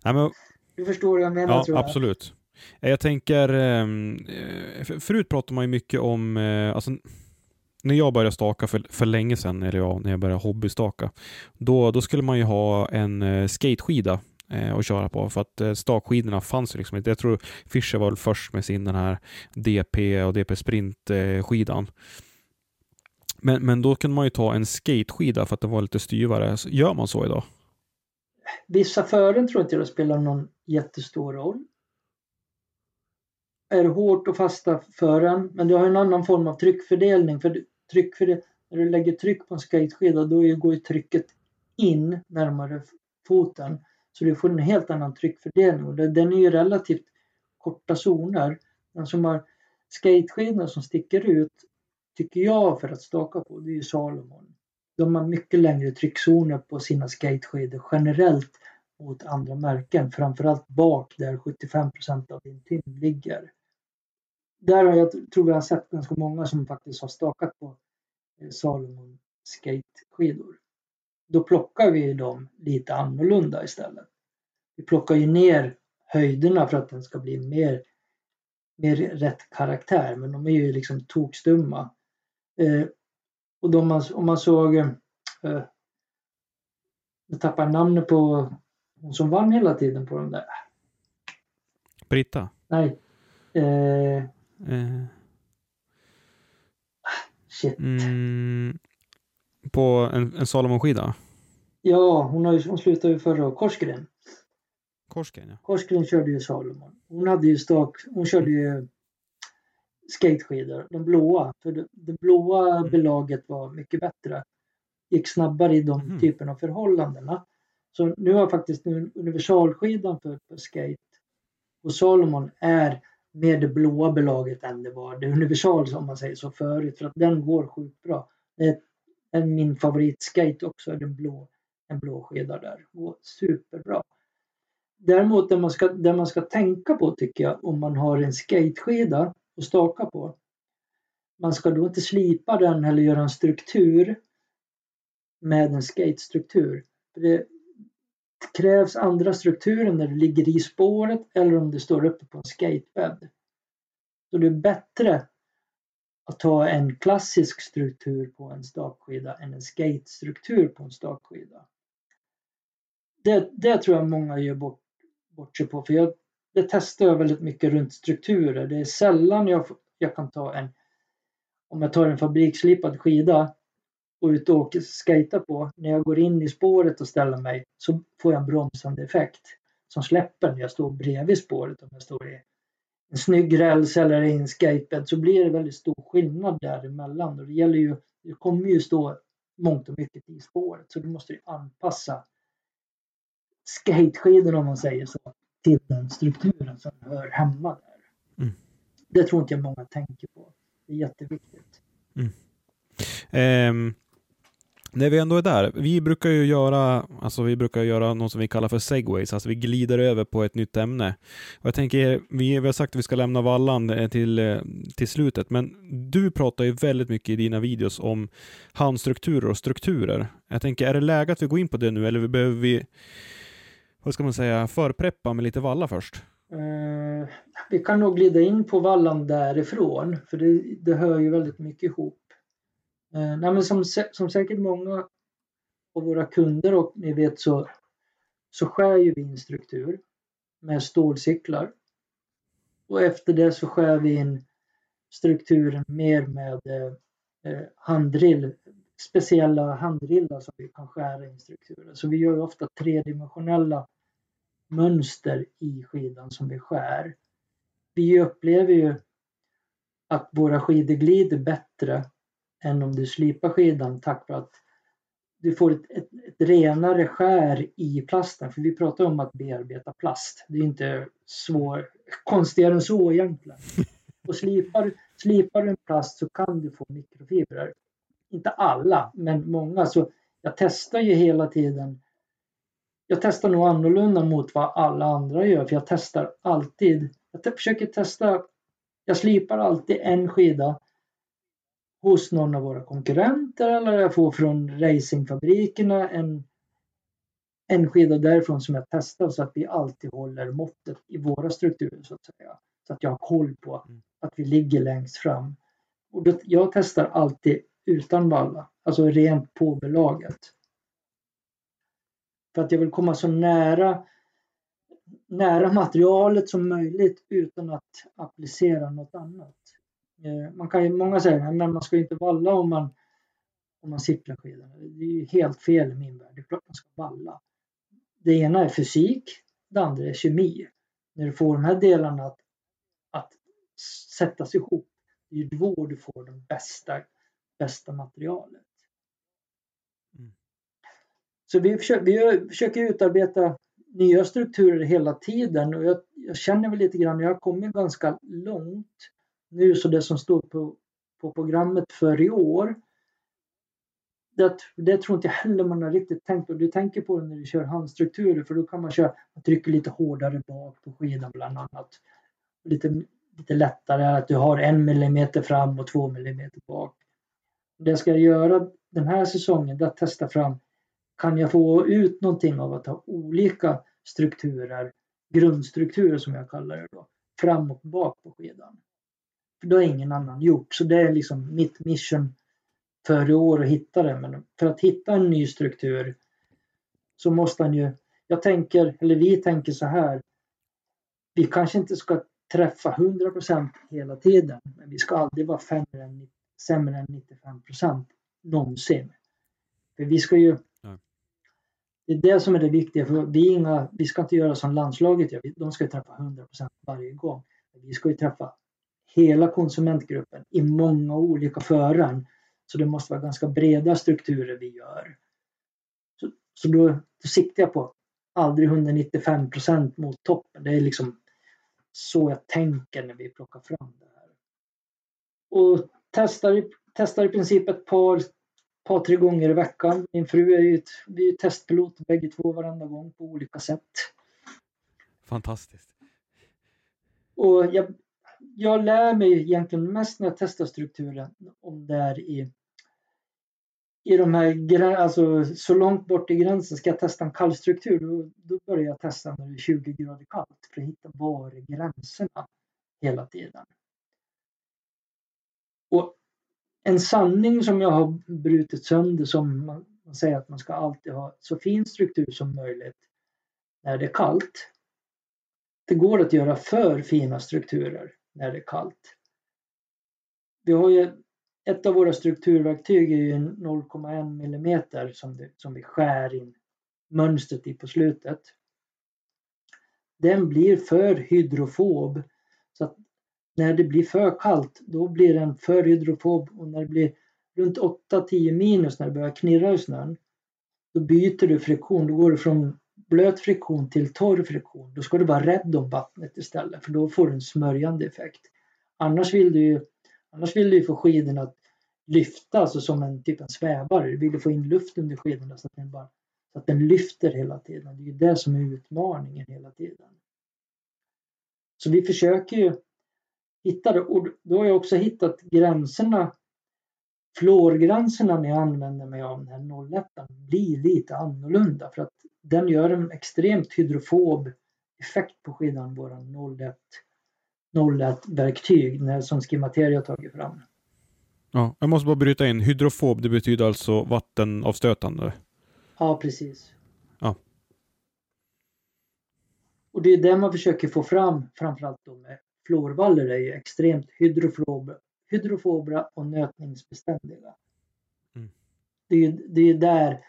nej, men... Du förstår vad jag menar ja, tror jag. absolut. Jag tänker, ehm, eh, förut pratade man ju mycket om, eh, alltså, när jag började staka för, för länge sedan, eller ja, när jag började hobbystaka, då, då skulle man ju ha en eh, skateskida eh, att köra på för att eh, stakskidorna fanns ju liksom inte. Jag tror Fischer var väl först med sin den här DP och DP Sprint eh, skidan. Men, men då kunde man ju ta en skateskida för att den var lite styvare. Gör man så idag? Vissa fören tror inte det spelar någon jättestor roll. Är det hårt och fasta fören, men du har en annan form av tryckfördelning. För tryck för det, när du lägger tryck på en skateskida då går ju trycket in närmare foten. Så du får en helt annan tryckfördelning och den är ju relativt korta zoner. Den som har skateskidorna som sticker ut tycker jag för att staka på det är ju Salomon. De har mycket längre tryckzoner på sina skateskidor generellt mot andra märken. Framförallt bak där 75% av din tyngd ligger där har jag, tror jag har sett ganska många som faktiskt har stakat på eh, Salomon skateskidor. Då plockar vi dem lite annorlunda istället. Vi plockar ju ner höjderna för att den ska bli mer, mer rätt karaktär men de är ju liksom tokstumma. Eh, och de, om man såg, eh, jag tappar namnet på hon som vann hela tiden på de där. Britta? Nej. Eh, Eh. Shit. Mm, på en, en Salomon-skida? Ja, hon, har ju, hon slutade ju förra året. Korsgren. Korsgren, ja. Korsgren körde ju Salomon. Hon hade ju stak, hon körde ju skateskidor, de blåa. För det, det blåa mm. belaget var mycket bättre. Gick snabbare i de mm. typen av förhållandena. Så nu har faktiskt universalskidan för, för skate och Salomon är med det blåa belaget än det var det universal som man säger så förut för att den går sjukt bra. Det är min favoritskate också, den blå, en blå skeda där. Går superbra. Däremot det man, ska, det man ska tänka på tycker jag om man har en skateskeda att staka på. Man ska då inte slipa den eller göra en struktur med en skatestruktur. Det, krävs andra strukturer när du ligger i spåret eller om du står uppe på en skatebädd. Så det är bättre att ta en klassisk struktur på en stakskida än en skatestruktur på en stakskida. Det, det tror jag många gör bort, bort sig på för jag det testar jag väldigt mycket runt strukturer. Det är sällan jag, jag kan ta en om jag tar en fabriksslipad skida och ut och skejtar på. När jag går in i spåret och ställer mig så får jag en bromsande effekt som släpper när jag står bredvid spåret om jag står i, en snygg räls eller en skatebed så blir det väldigt stor skillnad däremellan. Och det gäller ju, det kommer ju stå mångt och mycket i spåret så du måste ju anpassa skateskidorna om man säger så till den strukturen som hör hemma där. Mm. Det tror inte jag många tänker på. Det är jätteviktigt. Mm. Um, när vi ändå är där, vi brukar ju göra, alltså vi brukar göra något som vi kallar för segways, alltså vi glider över på ett nytt ämne. Och jag tänker, vi, vi har sagt att vi ska lämna vallan eh, till, eh, till slutet, men du pratar ju väldigt mycket i dina videos om handstrukturer och strukturer. Jag tänker, är det läge att vi går in på det nu, eller behöver vi, vad ska man säga, förpreppa med lite valla först? Uh, vi kan nog glida in på vallan därifrån, för det, det hör ju väldigt mycket ihop. Eh, nej, men som, som säkert många av våra kunder och ni vet så, så skär ju vi in struktur med stålcyklar. Och efter det så skär vi in strukturen mer med eh, eh, handdrill, speciella handdrillar som vi kan skära in strukturen. Så vi gör ofta tredimensionella mönster i skidan som vi skär. Vi upplever ju att våra skidor glider bättre än om du slipar skidan tack vare att du får ett, ett, ett, renare skär i plasten. För vi pratar om att bearbeta plast. Det är inte svår, konstigare än så egentligen. Och slipar, slipar du en plast så kan du få mikrofibrer. Inte alla, men många. Så jag testar ju hela tiden. Jag testar nog annorlunda mot vad alla andra gör. För jag testar alltid. Jag försöker testa. Jag slipar alltid en skida hos någon av våra konkurrenter eller jag får från racingfabrikerna en, en skida därifrån som jag testar så att vi alltid håller måttet i våra strukturer så att säga. Så att jag har koll på mm. att vi ligger längst fram. Och det, jag testar alltid utan valla, alltså rent på belaget. För att jag vill komma så nära nära materialet som möjligt utan att applicera något annat. Eh, man kan ju, många säger att man ska inte valla om man, om man cyklar skidor. Det är ju helt fel i min värld. Det är klart man ska valla. Det ena är fysik, det andra är kemi. När du får de här delarna att, att sättas ihop, det är då du får det bästa, bästa materialet. Mm. Så vi försöker, vi försöker utarbeta nya strukturer hela tiden och jag, jag känner väl lite grann, jag har kommit ganska långt nu så det som står på, på programmet för i år det, det tror inte jag heller man har riktigt tänkt på. Du tänker på det när du kör handstrukturer för då kan man köra, man trycker lite hårdare bak på skidan bland annat. Lite, lite lättare, att du har en millimeter fram och två millimeter bak. Det jag ska göra den här säsongen det är att testa fram, kan jag få ut någonting av att ha olika strukturer, grundstrukturer som jag kallar det då, fram och bak på skidan. För det har ingen annan gjort. Så det är liksom mitt mission för i år att hitta det. Men för att hitta en ny struktur så måste han ju, jag tänker, eller vi tänker så här. Vi kanske inte ska träffa 100% hela tiden, men vi ska aldrig vara sämre än, sämre än 95% någonsin. För vi ska ju det är det som är det viktiga, för vi, inga, vi ska inte göra som landslaget gör, de ska träffa 100% varje gång. Vi ska ju träffa hela konsumentgruppen i många olika fören. Så det måste vara ganska breda strukturer vi gör. Så, så då, då siktar jag på aldrig 195 procent mot toppen. Det är liksom så jag tänker när vi plockar fram det här. Och testar, testar i princip ett par, par, tre gånger i veckan. Min fru är ju, ett, vi är testpilot bägge två varenda gång på olika sätt. Fantastiskt. Och jag, jag lär mig egentligen mest när jag testar strukturen om det är i, i de här, alltså så långt bort i gränsen, ska jag testa en kallstruktur då, då börjar jag testa när det är 20 grader kallt för att hitta var gränserna hela tiden. Och en sanning som jag har brutit sönder som man, man säger att man ska alltid ha så fin struktur som möjligt när det är kallt. Det går att göra för fina strukturer när det är kallt. Vi har ju ett av våra strukturverktyg är ju 0,1 millimeter som, som vi skär in mönstret i på slutet. Den blir för hydrofob Så att när det blir för kallt då blir den för hydrofob och när det blir runt 8-10 minus när det börjar knirra i snön då byter du friktion, då går du från blöt friktion till torr friktion. Då ska du vara rädd om vattnet istället för då får du en smörjande effekt. Annars vill du ju, annars vill du få skidorna att lyfta, alltså som en typ av svävare. Du vill få in luft under skidorna så att den, bara, så att den lyfter hela tiden. Det är ju det som är utmaningen hela tiden. Så vi försöker ju hitta det och då har jag också hittat gränserna Fluorgränserna när jag använder mig av den här 01 blir lite annorlunda för att den gör en extremt hydrofob effekt på skidan, våran 01 01-verktyg som Skimateria har tagit fram. Ja, jag måste bara bryta in. Hydrofob, det betyder alltså vattenavstötande? Ja, precis. Ja. Och det är det man försöker få fram, framförallt då med fluorvaller, är ju extremt hydrofob, hydrofobra och nötningsbeständiga. Mm. Det, är, det är där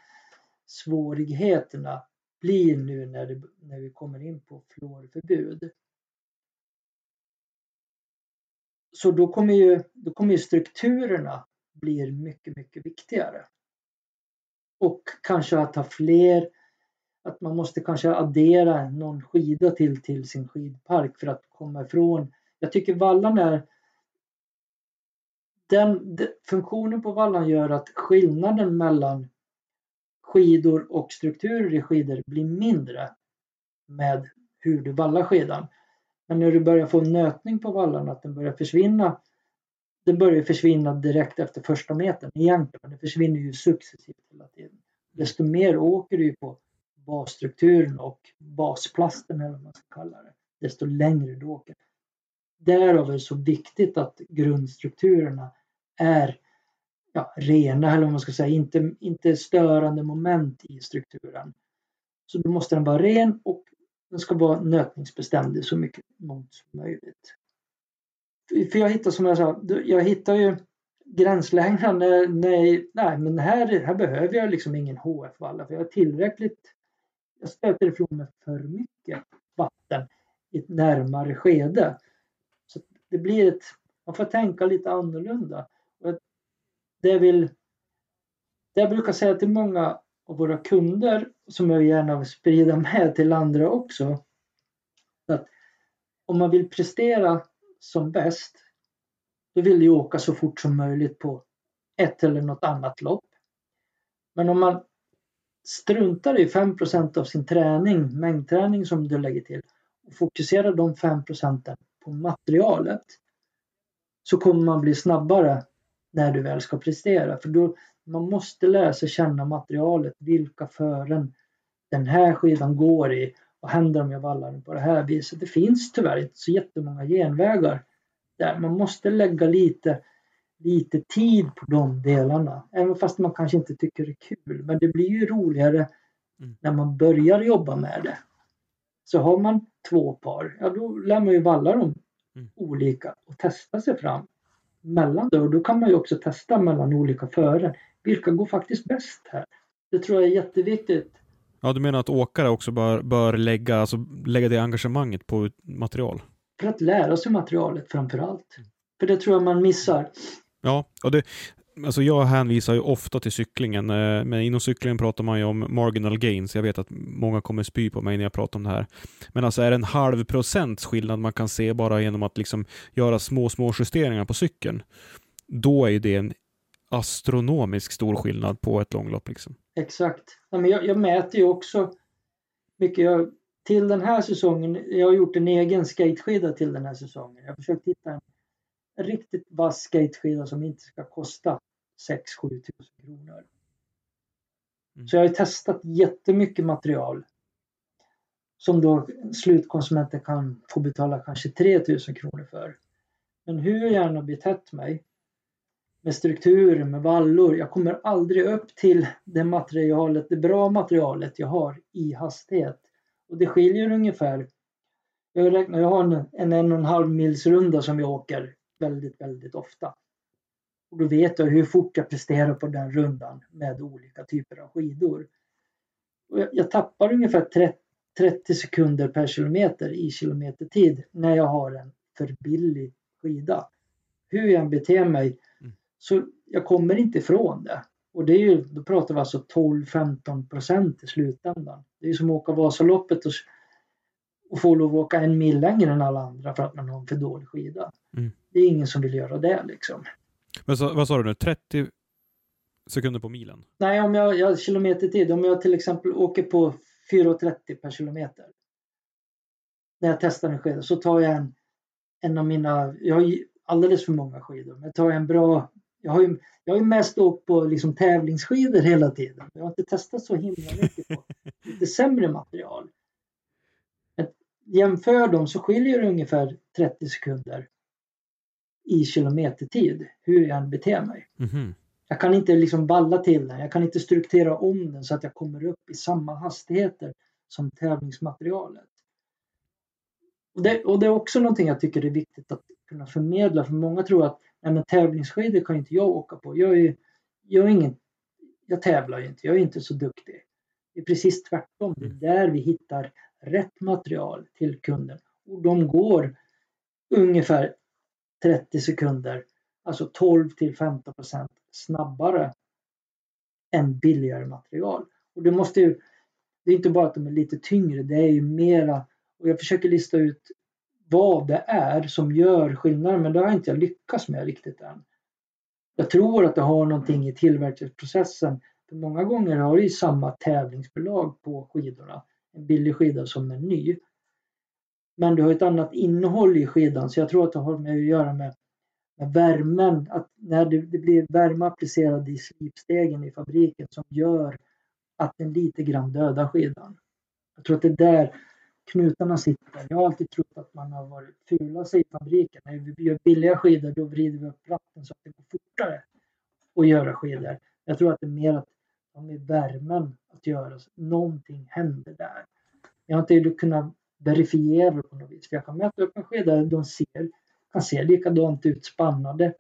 svårigheterna blir nu när, det, när vi kommer in på fluorförbud. Så då kommer ju, då kommer ju strukturerna bli mycket, mycket viktigare. Och kanske att ha fler, att man måste kanske addera någon skida till till sin skidpark för att komma ifrån. Jag tycker vallan är den, den, funktionen på vallan gör att skillnaden mellan skidor och strukturer i skidor blir mindre med hur du vallar skidan. Men när du börjar få en nötning på vallarna, att den börjar försvinna, den börjar försvinna direkt efter första metern egentligen, den försvinner ju successivt hela tiden. Desto mer åker du på basstrukturen och basplasten eller vad man ska kalla det, desto längre du åker. Därav är det så viktigt att grundstrukturerna är ja, rena, eller vad man ska säga, inte, inte störande moment i strukturen. Så då måste den vara ren och den ska vara nötningsbeständig så mycket som möjligt. För jag hittar som jag sa, jag hittar ju gränslängden. nej, nej men här, här behöver jag liksom ingen HF-valla för jag har tillräckligt, jag stöter ifrån mig för mycket vatten i ett närmare skede. Så det blir ett, man får tänka lite annorlunda. Det, vill, det jag brukar säga till många av våra kunder som jag gärna vill sprida med till andra också. Att om man vill prestera som bäst då vill du åka så fort som möjligt på ett eller något annat lopp. Men om man struntar i 5% av sin träning, mängdträning som du lägger till och fokuserar de 5% på materialet så kommer man bli snabbare när du väl ska prestera. För då, man måste lära sig känna materialet, vilka fören den här skidan går i. Vad händer om jag vallar den på det här viset? Det finns tyvärr inte så jättemånga genvägar där. Man måste lägga lite, lite tid på de delarna. Även fast man kanske inte tycker det är kul. Men det blir ju roligare mm. när man börjar jobba med det. Så har man två par, ja då lär man ju valla dem mm. olika och testa sig fram mellan det och då kan man ju också testa mellan olika fören. Vilka går faktiskt bäst här? Det tror jag är jätteviktigt. Ja, du menar att åkare också bör, bör lägga, alltså, lägga det engagemanget på material? För att lära sig materialet framför allt. För det tror jag man missar. Ja, och det, alltså jag hänvisar ju ofta till cyklingen, eh, men inom cyklingen pratar man ju om marginal gains. Jag vet att många kommer spy på mig när jag pratar om det här. Men alltså är det en halv procents skillnad man kan se bara genom att liksom göra små, små justeringar på cykeln, då är ju det en astronomisk stor skillnad på ett långlopp. Liksom. Exakt. jag, jag mäter ju också mycket. Jag, till den här säsongen, jag har gjort en egen skateskida till den här säsongen. Jag har försökt hitta en riktigt vass skateskida som inte ska kosta 6-7 tusen kronor. Mm. Så jag har testat jättemycket material som då slutkonsumenten kan få betala kanske 3000 kronor för. Men hur jag gärna betett mig med strukturer, med vallor. Jag kommer aldrig upp till det materialet, det bra materialet jag har i hastighet. Och det skiljer ungefär. Jag, räknar, jag har en, en en och en halv mils runda som jag åker väldigt, väldigt ofta. Och då vet jag hur fort jag presterar på den rundan med olika typer av skidor. Och jag, jag tappar ungefär 30, 30 sekunder per kilometer i kilometertid när jag har en för billig skida. Hur jag än beter mig Mm. så jag kommer inte ifrån det. Och det är ju, då pratar vi alltså 12-15 procent i slutändan. Det är som att åka Vasaloppet och, och få lov att åka en mil längre än alla andra för att man har en för dålig skida. Mm. Det är ingen som vill göra det liksom. Men så, vad sa du nu? 30 sekunder på milen? Nej, om jag, jag kilometertid, om jag till exempel åker på 4,30 per kilometer. När jag testar en skida så tar jag en, en av mina, jag har alldeles för många skidor, men jag tar en bra, jag har ju, jag har ju mest åkt på liksom tävlingsskidor hela tiden. Jag har inte testat så himla mycket på lite sämre material. Men jämför dem så skiljer det ungefär 30 sekunder i kilometertid hur jag än beter mig. Mhm. Jag kan inte liksom balla till den. Jag kan inte strukturera om den så att jag kommer upp i samma hastigheter som tävlingsmaterialet. Och det, och det är också någonting jag tycker är viktigt att kunna förmedla. För många tror att nej, men tävlingsskidor kan inte jag åka på. Jag, är, jag, är ingen, jag tävlar ju inte. Jag är inte så duktig. Det är precis tvärtom. Det är där vi hittar rätt material till kunden. Och de går ungefär 30 sekunder, alltså 12 till 15 procent snabbare än billigare material. Och det måste ju, det är inte bara att de är lite tyngre, det är ju mera, och jag försöker lista ut vad det är som gör skillnaden, men det har inte jag lyckats med riktigt än. Jag tror att det har någonting i tillverkningsprocessen, för många gånger har det ju samma tävlingsbelag på skidorna, en billig skida som en ny. Men du har ett annat innehåll i skidan, så jag tror att det har med att göra med med värmen, att när det, det blir värme applicerad i slipstegen i fabriken som gör att den lite grann dödar skidan. Jag tror att det är där knutarna sitter. Jag har alltid trott att man har varit fula sig i fabriken. När vi gör billiga skidor då vrider vi upp ratten så att det går fortare att göra skidor. Jag tror att det är mer att de med värmen att göra. Någonting händer där. Jag har inte kunnat verifiera på något vis. För jag kan mäta upp en skida de ser kan se likadant ut spannade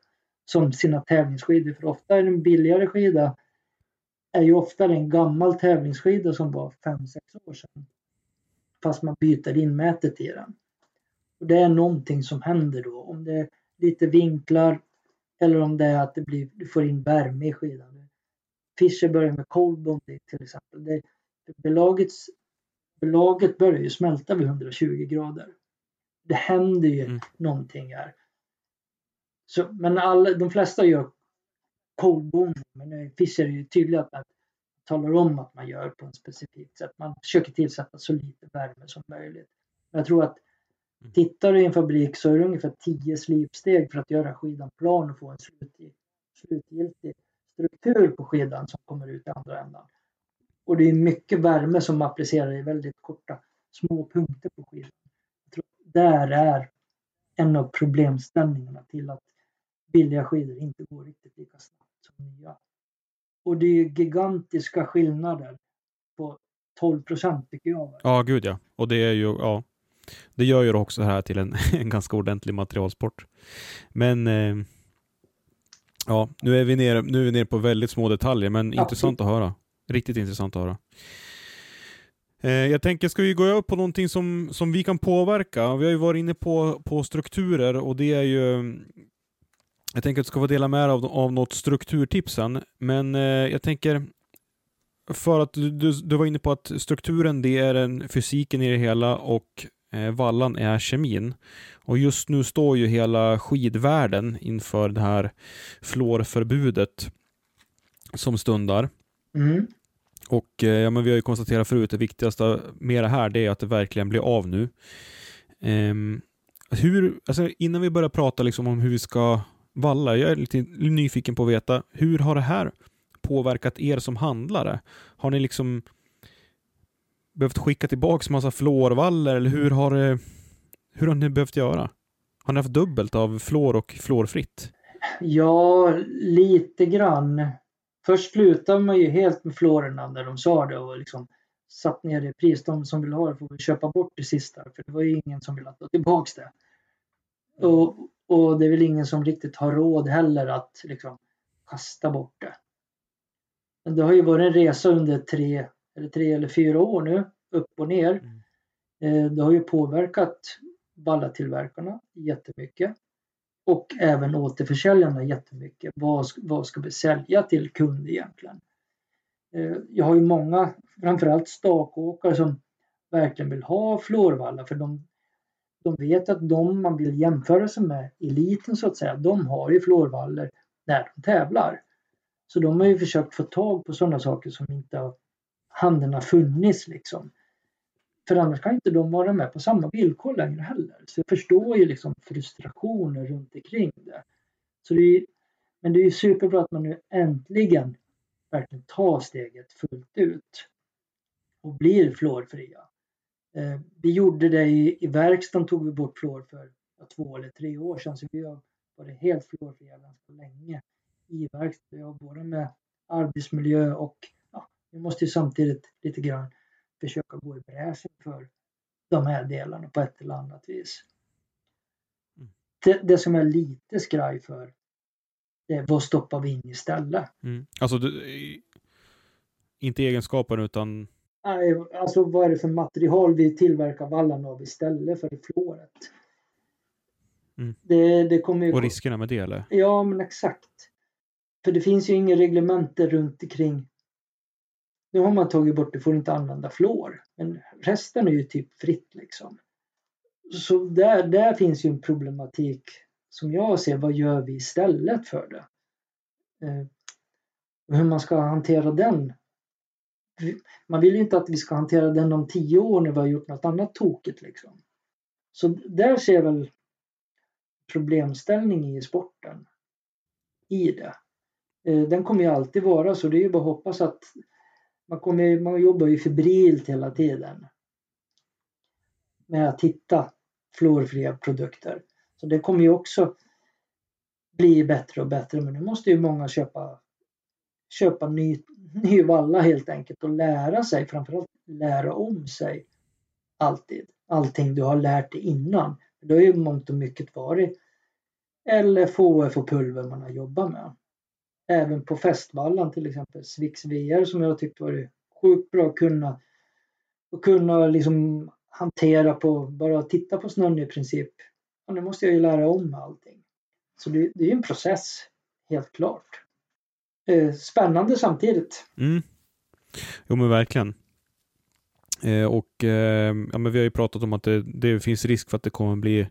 som sina tävlingsskidor. För ofta är en billigare skida är ju oftare en gammal tävlingsskida som var 5-6 år sedan. Fast man byter inmätet i den. Och det är någonting som händer då. Om det är lite vinklar eller om det är att det blir, du får in värme i skidan. Fischer börjar med cold bonding till exempel. Det, belagets, belaget börjar ju smälta vid 120 grader. Det händer ju Mm. någonting här. Så, men alla, de flesta gör cold bonding. Men Fischer är ju tydlig att man talar om att man gör på ett specifikt sätt. Man försöker tillsätta så lite värme som möjligt. Men jag tror att Mm. tittar du i en fabrik så är det ungefär 10 slipsteg för att göra skidan plan och få en slutgiltig struktur på skidan som kommer ut i andra ändan. Och det är mycket värme som applicerar i väldigt korta små punkter på skidan. Jag tror där är en av problemställningarna till att billiga skidor inte går riktigt lika snabbt som nya. Och det är gigantiska skillnader på 12 procent tycker jag. Ja, gud ja. Och det är ju, ja. Det gör ju också här till en, en ganska ordentlig materialsport. Men eh, ja, nu är vi nere, nu är vi nere på väldigt små detaljer, men Ja, intressant att höra. Riktigt intressant att höra. Eh, jag tänker, ska vi gå upp på någonting som, som vi kan påverka? Vi har ju varit inne på, på strukturer och det är ju jag tänker att du ska få dela med dig av, av något strukturtips sen, men eh, jag tänker för att du, du, du var inne på att strukturen det är den fysiken i det hela och eh, vallan är kemin. Och just nu står ju hela skidvärlden inför det här fluorförbudet som stundar. Mm. Och eh, ja, men vi har ju konstaterat förut, det viktigaste med det här det är att det verkligen blir av nu. Um, hur, alltså innan vi börjar prata liksom om hur vi ska valla, jag är lite nyfiken på att veta, hur har det här påverkat er som handlare? Har ni liksom behövt skicka tillbaka massa fluorvaller eller hur har, det, hur har ni behövt göra? Har ni haft dubbelt av fluor och fluorfritt? Ja, lite grann. Först slutade man ju helt med fluorerna när de sa det och liksom satt ner det i pris. De som vill ha det får väl köpa bort det sista för det var ju ingen som ville ta tillbaks det. Och, och det är väl ingen som riktigt har råd heller att liksom kasta bort det. Men det har ju varit en resa under tre eller tre eller fyra år nu, upp och ner. Eh, Det har ju påverkat vallatillverkarna jättemycket och även återförsäljarna jättemycket. Vad, vad ska vi sälja till kund egentligen? Eh, jag har ju många, framförallt stakåkare som verkligen vill ha Florvalla för de, de vet att de man vill jämföra sig med, eliten så att säga, de har ju Florvaller när de tävlar. Så de har ju försökt få tag på sådana saker som inte har handeln har funnits liksom. För annars kan inte de vara med på samma villkor längre heller. Så jag förstår ju liksom frustrationen runt omkring det. Så det är, men det är ju superbra att man nu äntligen verkligen tar steget fullt ut och blir fluorfria. Eh, vi gjorde det i, i verkstaden tog vi bort fluor för ja, två eller tre år sedan så vi har varit helt fluorfria ganska länge i verkstaden. Vi har både med arbetsmiljö och ja, vi måste ju samtidigt lite grann försöka gå i bräschen för de här delarna på ett eller annat vis. Mm. Det, det som är lite skraj för det är vad stoppar vi in istället? Mm. Alltså, du, inte egenskapen utan Nej, alltså vad är det för material vi tillverkar vallarna av istället för fluoret? Mm. Det, det kommer ju... Och riskerna med det eller? Ja, men exakt. För det finns ju inga reglementer runt omkring. Nu har man tagit bort, du får inte använda fluor. Men resten är ju typ fritt liksom. Så där, där finns ju en problematik som jag ser. Vad gör vi istället för det? Eh, hur man ska hantera den man vill ju inte att vi ska hantera den om tio år när vi har gjort något annat tokigt. Liksom. Så där ser jag väl problemställning i sporten. I det. Eh, den kommer ju alltid vara så det är ju bara att hoppas att man, kommer, man jobbar ju febrilt hela tiden med att hitta fluorfria produkter. Så det kommer ju också bli bättre och bättre men nu måste ju många köpa köpa ny, ny valla helt enkelt och lära sig, framförallt lära om sig alltid. Allting du har lärt dig innan. Det har ju mångt och mycket varit LFHF och pulver man har jobbat med. Även på festvallan till exempel, Svix VR som jag tyckte var sjukt bra att kunna att kunna liksom hantera på, bara titta på snön i princip. Och nu måste jag ju lära om allting. Så det, det är en process, helt klart. Eh, spännande samtidigt. Mm. Jo men verkligen. Eh, och eh, ja, men vi har ju pratat om att det, det, finns risk för att det kommer bli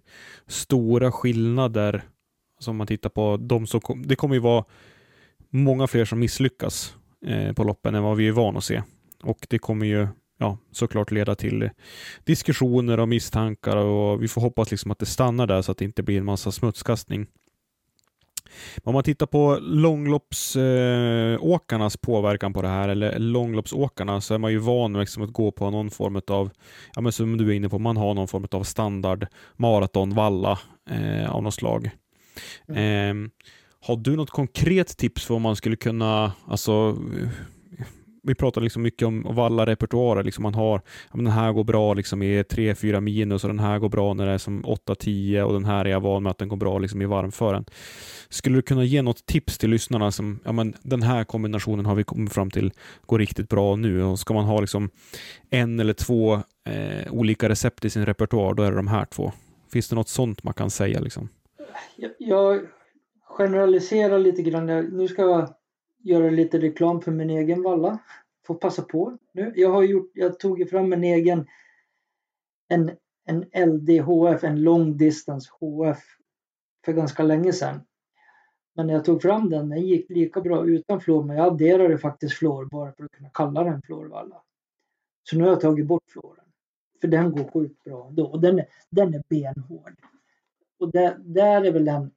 stora skillnader. Alltså om man tittar på de som kom, det kommer ju vara många fler som misslyckas eh, på loppen än vad vi är vana att se. Och det kommer ju ja, såklart leda till diskussioner och misstankar och vi får hoppas liksom att det stannar där så att det inte blir en massa smutskastning. Om man tittar på långloppsåkarnas påverkan på det här, eller långloppsåkarna, så är man ju van liksom att gå på någon form av, ja men som du är inne på, man har någon form av standard maratonvalla eh, av något slag. Mm. Eh, har du något konkret tips för vad man skulle kunna, alltså vi pratar liksom mycket om valla repertoarer. Liksom man har, ja, den här går bra liksom i 3-4 minus och den här går bra när det är som 8-10 och den här är jag van med att den går bra liksom i varmfören. Skulle du kunna ge något tips till lyssnarna som, ja men den här kombinationen har vi kommit fram till går riktigt bra nu och ska man ha liksom en eller två eh, olika recept i sin repertoar, då är det de här två. Finns det något sånt man kan säga liksom? Jag, jag Generalisera lite grann. Nu ska jag göra lite reklam för min egen valla. Får passa på nu. Jag har gjort, jag tog fram en egen en, en LDHF, en long distance HF för ganska länge sedan. Men när jag tog fram den, den gick lika bra utan fluor men jag adderade faktiskt fluor bara för att kunna kalla den fluorvalla. Så nu har jag tagit bort fluoren. För den går sjukt bra då och den är, den är benhård. Och där, där är väl den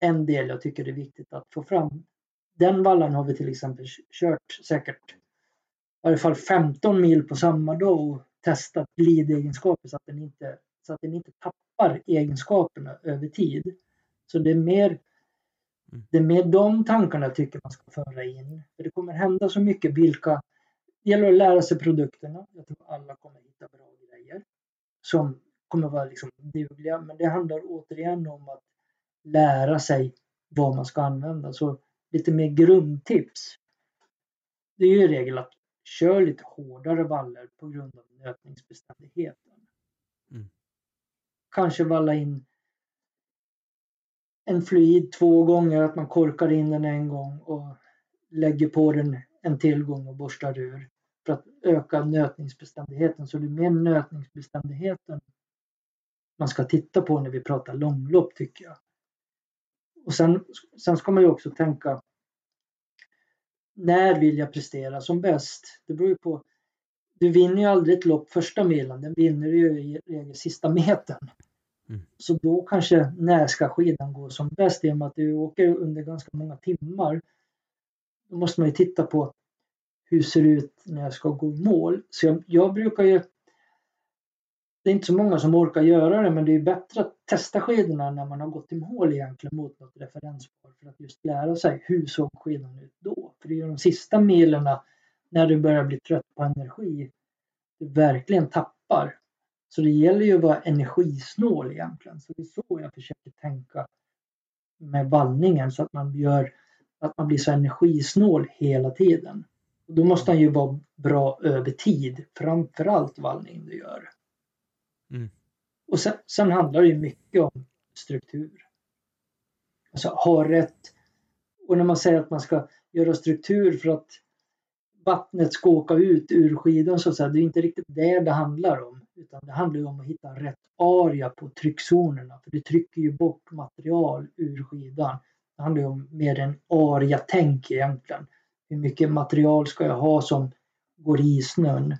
en del jag tycker är viktigt att få fram. Den vallan har vi till exempel kört säkert i alla fall 15 mil på samma dag och testat glidegenskaper så att den inte, så att den inte tappar egenskaperna över tid. Så det är mer Mm. Det är mer de tankarna jag tycker man ska föra in. För det kommer hända så mycket vilka... Det gäller att lära sig produkterna. Jag tror alla kommer hitta bra grejer som kommer vara liksom dugliga. Men det handlar återigen om att lära sig vad man ska använda. Så lite mer grundtips. Det är ju i regel att kör lite hårdare valler på grund av nötningsbeständigheten. Mm. kanske valla in en fluid två gånger, att man korkar in den en gång och lägger på den en till gång och borstar ur för att öka nötningsbeständigheten. Så det är mer nötningsbeständigheten man ska titta på när vi pratar långlopp tycker jag. Och sen, sen ska man ju också tänka när vill jag prestera som bäst? Det beror ju på. Du vinner ju aldrig ett lopp första milen, den vinner du ju i regel sista metern. Mm. Så då kanske när ska skidan gå som bäst i och med att du åker under ganska många timmar. Då måste man ju titta på hur ser det ut när jag ska gå i mål. Så jag, jag brukar ju det är inte så många som orkar göra det men det är bättre att testa skidorna när man har gått i mål egentligen mot något referenspar för att just lära sig hur såg skidan ut då. För det är ju de sista milerna när du börjar bli trött på energi du verkligen tappar. Så det gäller ju att vara energisnål egentligen. Så det är så jag försöker tänka med vallningen så att man gör att man blir så energisnål hela tiden. Och då måste han ju vara bra över tid, framförallt vallning du gör. Mm. Och sen, sen, handlar det ju mycket om struktur. Alltså ha rätt. Och när man säger att man ska göra struktur för att vattnet ska åka ut ur skidan så att säga, det är inte riktigt det det handlar om. Utan det handlar om att hitta rätt area på tryckzonerna. För du trycker ju bort material ur skidan. Det handlar ju om mer en area-tänk egentligen. Hur mycket material ska jag ha som går i snön?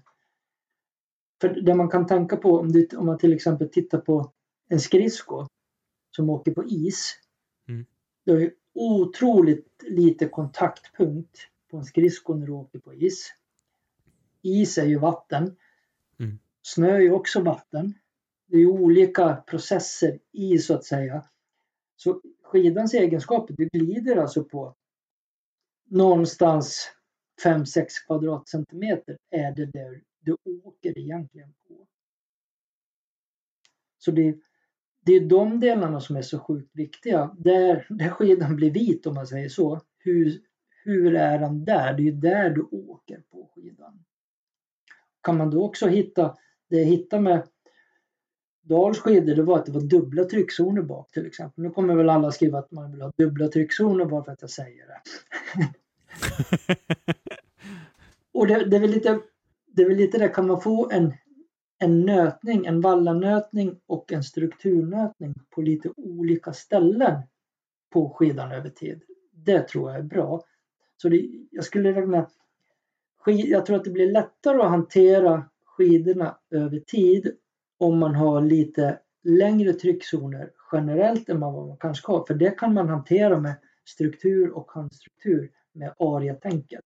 För det man kan tänka på om, det, om man till exempel tittar på en skridsko som åker på is. Mm. Det är otroligt lite kontaktpunkt på en skridsko när du åker på is. Is är ju vatten. Mm. Snö är ju också vatten. Det är olika processer i så att säga. Så skidans egenskaper, du glider alltså på någonstans 5-6 kvadratcentimeter är det där du åker egentligen på. Så det, det är de delarna som är så sjukt viktiga. Där, där skidan blir vit om man säger så. Hur, hur är den där? Det är ju där du åker på skidan. Kan man då också hitta, det jag hittade med Dals skidor det var att det var dubbla tryckzoner bak till exempel. Nu kommer väl alla skriva att man vill ha dubbla tryckzoner bara för att jag säger det. och det, det, är väl lite det är väl lite det, kan man få en, en nötning, en vallanötning och en strukturnötning på lite olika ställen på skidan över tid. Det tror jag är bra. Så det, jag skulle räkna jag tror att det blir lättare att hantera skidorna över tid om man har lite längre tryckzoner generellt än vad man kanske har. För det kan man hantera med struktur och handstruktur med aria-tänket.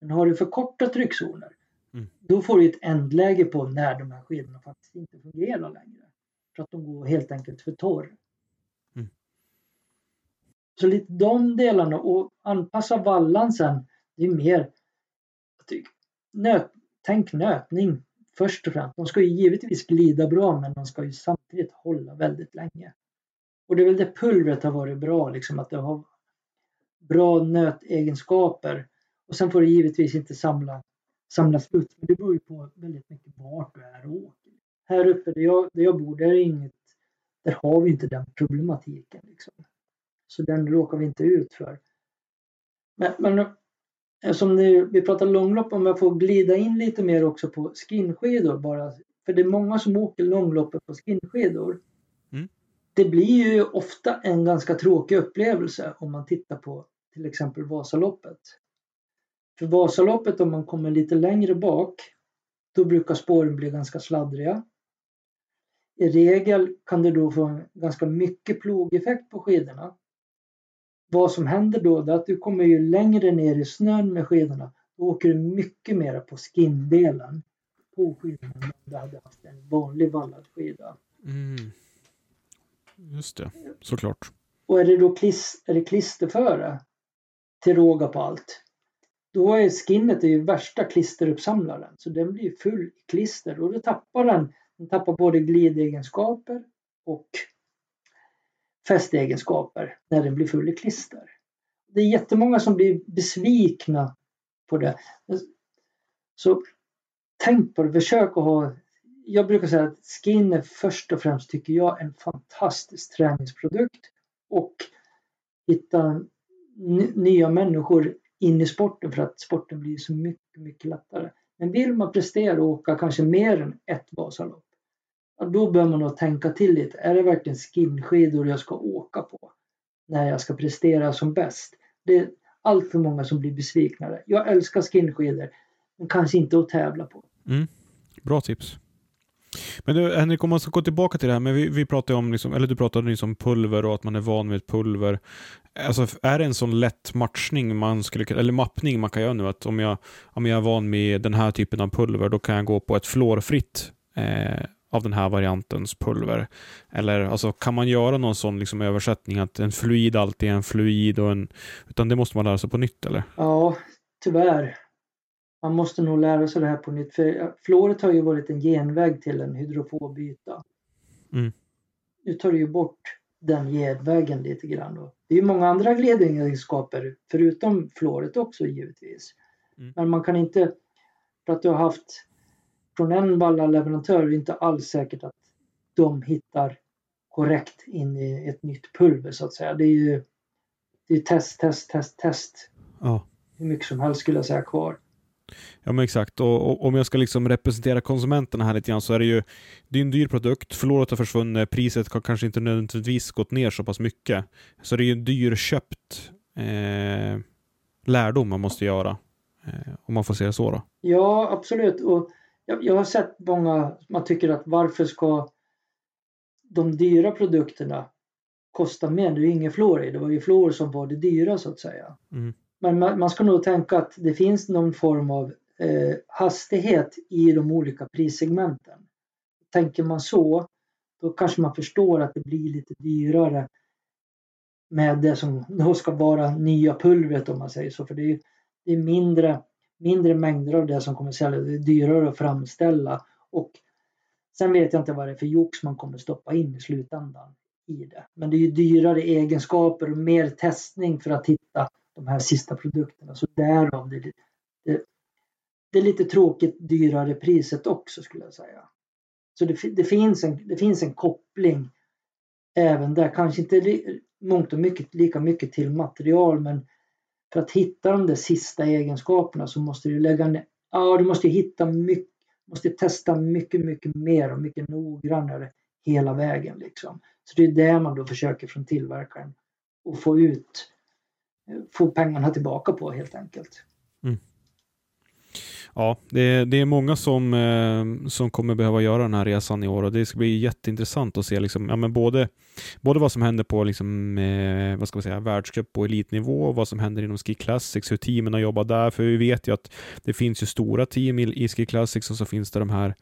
Men har du för korta tryckzoner Mm. Då får du ett ändläge på när de här skidorna faktiskt inte fungerar längre. För att de går helt enkelt för torr. Mm. Så lite de delarna och anpassa vallan sen. Det är mer nöt, tänk nötning först och främst. De ska ju givetvis glida bra men de ska ju samtidigt hålla väldigt länge. Och det är väl det pulvret har varit bra, liksom att det har bra nötegenskaper. Och sen får det givetvis inte samla samlas upp. Men det beror ju på väldigt mycket vart du är och åker. Här uppe där jag, där jag bor, där, är inget, där har vi inte den problematiken. Liksom. Så den råkar vi inte ut för. Men, men som nu, vi pratar långlopp, om jag får glida in lite mer också på skinskidor bara. För det är många som åker långloppet på skinskidor. Mm. Det blir ju ofta en ganska tråkig upplevelse om man tittar på till exempel Vasaloppet. För Vasaloppet om man kommer lite längre bak då brukar spåren bli ganska sladdriga. I regel kan det då få ganska mycket plogeffekt på skidorna. Vad som händer då är att du kommer ju längre ner i snön med skidorna. Då åker du mycket mer på skinndelen på skidorna än om du hade haft en vanlig vallad skida. Mm. Just det, såklart. Och är det då klis, är det klisterföre till råga på allt då är skinnet det ju värsta klisteruppsamlaren så den blir full i klister och då tappar den, den tappar både glidegenskaper och fästegenskaper när den blir full i klister. Det är jättemånga som blir besvikna på det. Så tänk på det, försök att ha jag brukar säga att skin är först och främst, tycker jag, en fantastisk träningsprodukt. Och hitta nya människor in i sporten för att sporten blir så mycket, mycket lättare. Men vill man prestera och åka kanske mer än ett Vasalopp, då bör man nog tänka till lite. Är det verkligen skinskidor jag ska åka på när jag ska prestera som bäst? Det är allt för många som blir besvikna. Jag älskar skinskidor, men kanske inte att tävla på. Mm. Bra tips. Men du Henrik, om man ska gå tillbaka till det här, men vi, vi pratade om, liksom, eller du pratade nyss om pulver och att man är van vid ett pulver. Alltså är det en sån lätt matchning man skulle, eller mappning man kan göra nu, att om jag, om jag är van med den här typen av pulver, då kan jag gå på ett fluorfritt eh, av den här variantens pulver? Eller alltså, kan man göra någon sån liksom, översättning att en fluid alltid är en fluid och en... Utan det måste man lära sig på nytt eller? Ja, tyvärr man måste nog lära sig det här på nytt. För fluoret har ju varit en genväg till en hydrofobbyta. Mm. Nu tar du ju bort den genvägen lite grann. Då. Det är ju många andra gledegenskaper förutom fluoret också givetvis. Mm. Men man kan inte, för att du har haft från en vallaleverantör, är det inte alls säkert att de hittar korrekt in i ett nytt pulver så att säga. Det är ju det är test, test, test, test. Ja. Hur mycket som helst skulle jag säga kvar. Ja men exakt, och, och, om jag ska liksom representera konsumenterna här lite grann så är det ju det är en dyr produkt, förlorat har försvunnit, priset har kanske inte nödvändigtvis gått ner så pass mycket. Så det är ju en dyrköpt eh, lärdom man måste göra. Eh, om man får säga så då. Ja absolut, och jag, jag har sett många, man tycker att varför ska de dyra produkterna kosta mer? Det är ju ingen fluor i, det var ju fluor som var det dyra så att säga. Mm. Men man, ska nog tänka att det finns någon form av eh, hastighet i de olika prissegmenten. Tänker man så, då kanske man förstår att det blir lite dyrare med det som då ska vara nya pulvret om man säger så. För det är, det är mindre, mindre mängder av det som kommer säljas, Det är dyrare att framställa. Och sen vet jag inte vad det är för jox man kommer stoppa in i slutändan i det. Men det är ju dyrare egenskaper och mer testning för att hitta de här sista produkterna. Så därav det, det, det är lite tråkigt dyrare priset också skulle jag säga. Så det, det, finns, en, det finns en koppling även där. Kanske inte li, mångt och mycket lika mycket till material men för att hitta de där sista egenskaperna så måste du lägga ner, ja du måste hitta mycket, måste testa mycket, mycket mer och mycket noggrannare hela vägen liksom. Så det är det man då försöker från tillverkaren att få ut få pengarna tillbaka på helt enkelt. Mm. Ja, det, det, är många som, eh, som kommer behöva göra den här resan i år och det ska bli jätteintressant att se liksom, ja, men både, både vad som händer på liksom, eh, vad ska man säga, världscup och elitnivå och vad som händer inom Ski Classics, hur teamen har jobbat där. För vi vet ju att det finns ju stora team i, i Ski Classics och så finns det de här,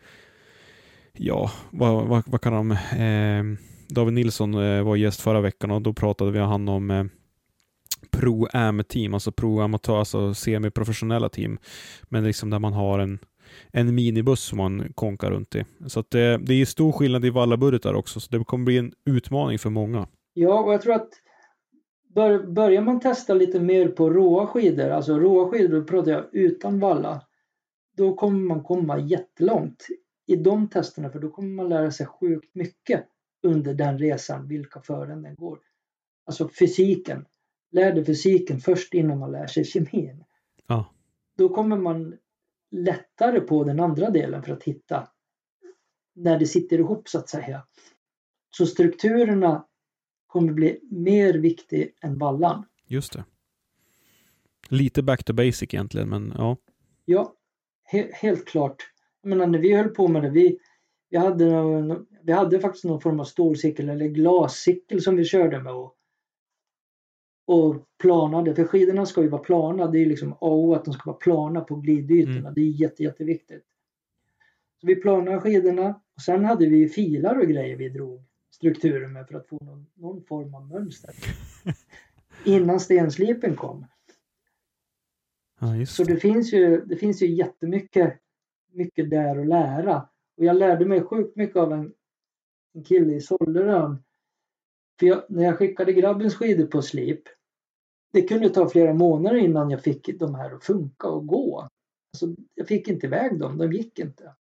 ja, vad, vad, vad kan de, eh, David Nilsson eh, var gäst förra veckan och då pratade vi han om eh, pro-am-team, alltså pro-amatör, alltså semiprofessionella team. Men liksom där man har en, en minibuss som man konkar runt i. Så att det, det är stor skillnad i vallabudgetar också, så det kommer bli en utmaning för många. Ja, och jag tror att bör, börjar man testa lite mer på råa skidor, alltså råa skidor, då pratar jag utan valla, då kommer man komma jättelångt i de testerna, för då kommer man lära sig sjukt mycket under den resan, vilka fören den går. Alltså fysiken, lär dig fysiken först innan man lär sig kemin. Ja. Då kommer man lättare på den andra delen för att hitta när det sitter ihop så att säga. Så strukturerna kommer bli mer viktig än vallan. Just det. Lite back to basic egentligen, men ja. Ja, he helt klart. Jag menar, när vi höll på med det, vi, vi, hade, någon, vi hade faktiskt någon form av stålcykel eller glascykel som vi körde med. Och och planade. För skidorna ska ju vara plana. Det är liksom A och att de ska vara plana på glidytorna. Mm. Det är jätte, jätteviktigt. Så vi planade skidorna och sen hade vi filar och grejer vi drog strukturer med för att få någon, någon form av mönster. Innan stenslipen kom. Ja, så det finns, ju, det finns ju jättemycket mycket där att lära. Och jag lärde mig sjukt mycket av en, en kille i Sollerön. För jag, när jag skickade grabbens skidor på slip det kunde ta flera månader innan jag fick de här att funka och gå. Alltså, jag fick inte iväg dem, de gick inte.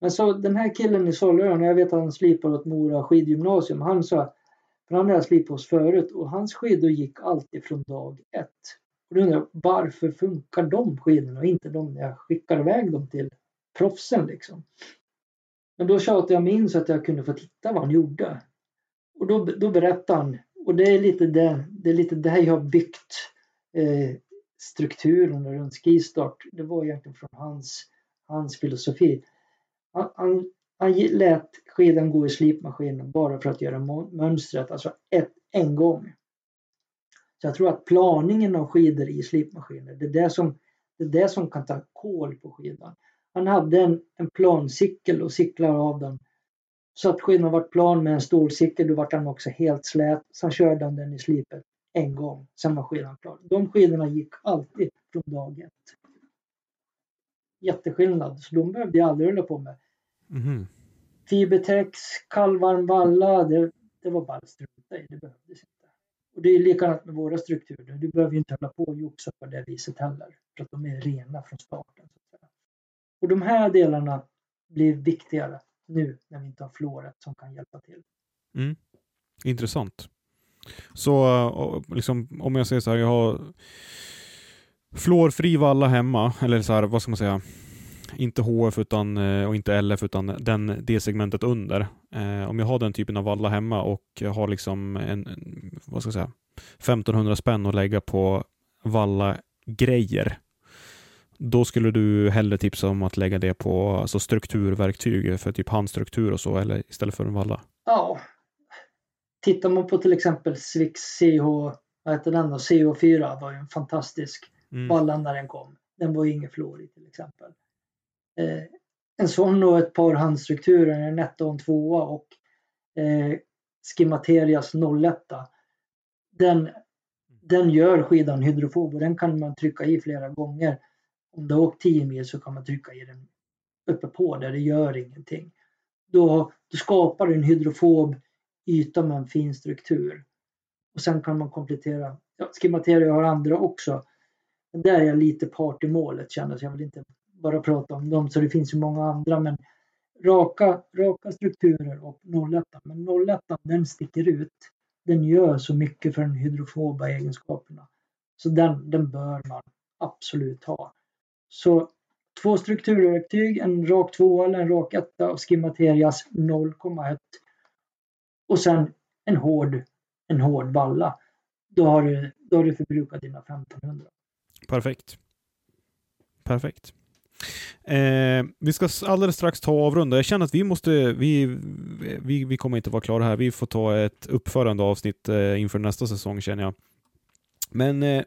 Men så den här killen i Solörön, jag vet att han slipar åt Mora skidgymnasium, han sa, för han hade slipat hos förut och hans skidor gick alltid från dag ett. Och då undrar jag, varför funkar de skidorna och inte de när jag skickar iväg dem till proffsen liksom? Men då tjatade jag mig in så att jag kunde få titta vad han gjorde. Och då, då berättade han, och det är lite det, det är lite där jag har byggt eh, strukturen runt skistart. Det var egentligen från hans, hans filosofi. Han, han, han lät skidan gå i slipmaskinen bara för att göra mönstret, alltså ett, en gång. Så jag tror att planingen av skidor i slipmaskiner, det är det som, det är det som kan ta kol på skidan. Han hade en, en plancykel och cyklar av den. Så att skidan var plan med en stålcykel, då var den också helt slät. Sen körde han den i slipet en gång, sen var skidan klar. De skidorna gick alltid från dag ett. Jätteskillnad, så de behövde jag aldrig hålla på med. Mm. Fibertex, kallvarm valla, det, det var bara strunta i, det behövdes inte. Och det är likadant med våra strukturer, du behöver inte hålla på och joxa på det viset heller, för att de är rena från starten. Och de här delarna blir viktigare nu när vi inte har fluoret som kan hjälpa till. Mm. Intressant. Så eh, liksom, om jag säger så här, jag har fluorfri valla hemma, eller så här, vad ska man säga, inte HF utan, eh, och inte LF utan den, det segmentet under. Eh, om jag har den typen av valla hemma och har liksom en, vad ska jag säga, 1500 spänn att lägga på valla grejer då skulle du hellre tipsa om att lägga det på alltså strukturverktyg för typ handstruktur och så, eller istället för en valla? Ja. Tittar man på till exempel Swix CH, vad heter den då? CH4 var ju en fantastisk mm. valla när den kom. Den var ju ingen fluor i till exempel. Eh, en sån och ett par handstrukturer, en etta och en tvåa och eh, Skimaterias 01. Den, den gör skidan hydrofob och den kan man trycka i flera gånger om du har åkt 10 mil så kan man trycka i den uppe på där, det gör ingenting. Då, då skapar du en hydrofob yta med en fin struktur. Och sen kan man komplettera. Ja, Skimateria har andra också. Men där är jag lite part i målet känner jag. vill inte bara prata om dem så det finns ju många andra. Men raka, raka strukturer och 01. Men 01 den sticker ut. Den gör så mycket för den hydrofoba egenskaperna. Så den, den bör man absolut ha. Så två strukturverktyg, en rak tvåa eller en rak etta av Skimaterias 0,1 och sen en hård, en hård valla. Då har, du, då har du förbrukat dina 1500. Perfekt. Perfekt. Eh, vi ska alldeles strax ta och avrunda. Jag känner att vi måste, vi, vi, vi kommer inte vara klara här. Vi får ta ett uppförande avsnitt eh, inför nästa säsong känner jag. Men eh,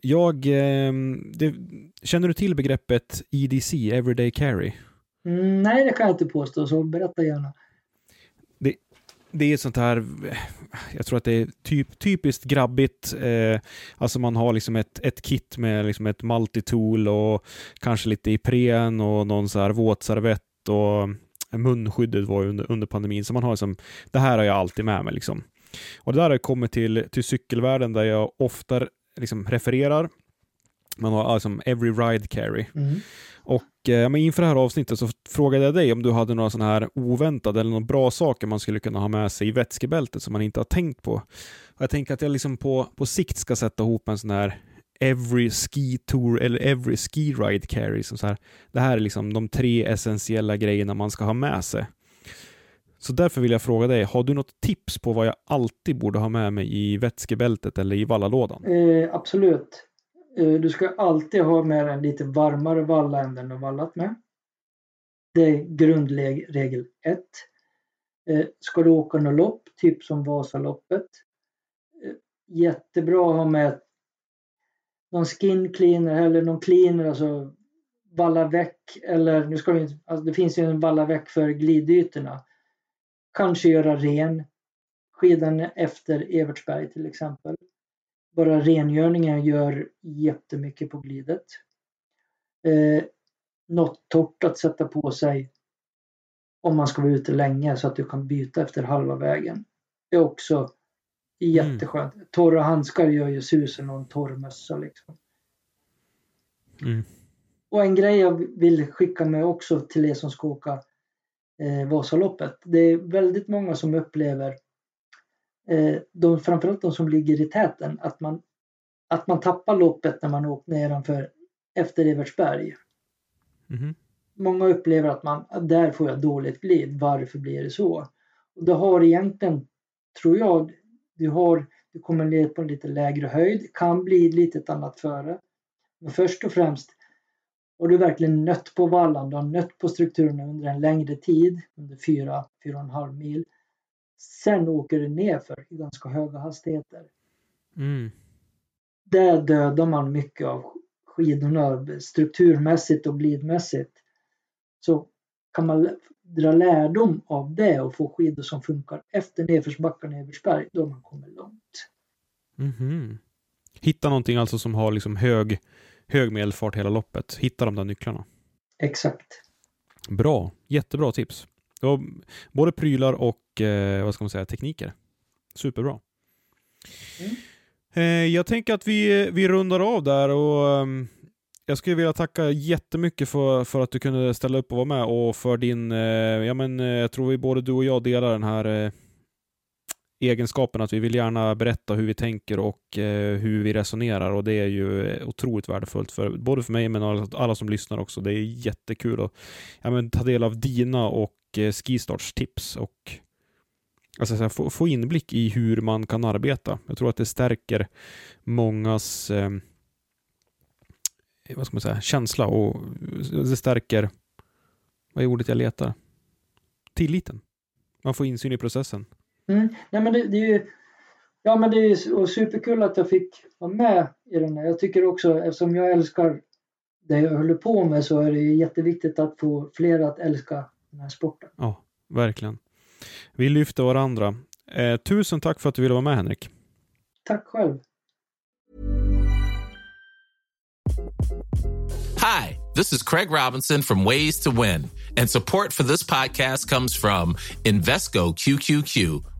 jag... Eh, det, känner du till begreppet EDC, Everyday Carry? Mm, nej, det kan jag inte påstå, så berätta gärna. Det, det är sånt här, jag tror att det är typ, typiskt grabbigt. Eh, alltså man har liksom ett, ett kit med liksom ett multitool och kanske lite Ipren och någon så här våtservett och munskyddet var under, under pandemin. Så man har liksom, det här har jag alltid med mig. Liksom. Och det där har kommit till, till cykelvärlden där jag ofta liksom refererar. Man har alltså every ride carry. Mm. Och eh, inför det här avsnittet så frågade jag dig om du hade några sådana här oväntade eller några bra saker man skulle kunna ha med sig i vätskebältet som man inte har tänkt på. Och jag tänker att jag liksom på, på sikt ska sätta ihop en sån här every ski tour eller every ski ride carry. Som så här, det här är liksom de tre essentiella grejerna man ska ha med sig. Så därför vill jag fråga dig, har du något tips på vad jag alltid borde ha med mig i vätskebältet eller i vallalådan? Eh, absolut. Eh, du ska alltid ha med en lite varmare valla än den du vallat med. Det är grundregel 1. Eh, ska du åka något lopp, typ som Vasaloppet, eh, jättebra att ha med någon skin cleaner eller någon cleaner, alltså valla väck eller nu ska vi alltså det finns ju en valla väck för glidytorna Kanske göra ren skidan efter Evertsberg till exempel. Bara rengöringen gör jättemycket på glidet. Eh, något torrt att sätta på sig om man ska vara ute länge så att du kan byta efter halva vägen. Det är också jätteskönt. Mm. Torra handskar gör ju susen och en torr mössa liksom. Mm. Och en grej jag vill skicka med också till er som ska åka eh, Vasaloppet. Det är väldigt många som upplever, eh, de, framförallt de som ligger i täten, att man, att man tappar loppet när man åkt nedanför efter Evertsberg. Mhm. Många upplever att man, där får jag dåligt glid, varför blir det så? Och det har egentligen, tror jag, du, har, du kommer ner på en lite lägre höjd, kan bli lite annat före. Men först och främst har du verkligen nött på vallan, du har nött på strukturerna under en längre tid, under 4-4,5 mil. Sen åker du nerför i ganska höga hastigheter. Mm. Där dödar man mycket av skidorna strukturmässigt och glidmässigt. Så kan man dra lärdom av det och få skidor som funkar efter nedförsbackarna i Evertsberg, då man kommit långt. Mhm. Hitta någonting alltså som har liksom hög, hög medelfart hela loppet. Hitta de där nycklarna. Exakt. Bra. Jättebra tips. Både prylar och eh, vad ska man säga, tekniker. Superbra. Mm. Eh, jag tänker att vi, vi rundar av där och ehm, jag skulle vilja tacka jättemycket för, för att du kunde ställa upp och vara med och för din, eh, ja men eh, jag tror vi både du och jag delar den här eh, egenskapen att vi vill gärna berätta hur vi tänker och eh, hur vi resonerar och det är ju otroligt värdefullt för både för mig men alla, alla som lyssnar också. Det är jättekul att ja, men, ta del av dina och eh, Skistarts tips och alltså, här, få, få inblick i hur man kan arbeta. Jag tror att det stärker mångas eh, vad ska man säga, känsla och det stärker, vad är ordet jag letar? Tilliten. Man får insyn i processen. Mm. Nej, men det, det är ju ja, men det är superkul att jag fick vara med i den här. Jag tycker också, eftersom jag älskar det jag håller på med så är det jätteviktigt att få fler att älska den här sporten. Ja, verkligen. Vi lyfter varandra. Eh, tusen tack för att du ville vara med Henrik. Tack själv! Hi, this is Craig Robinson from Ways to Win, and support for this podcast comes from Invesco QQQ,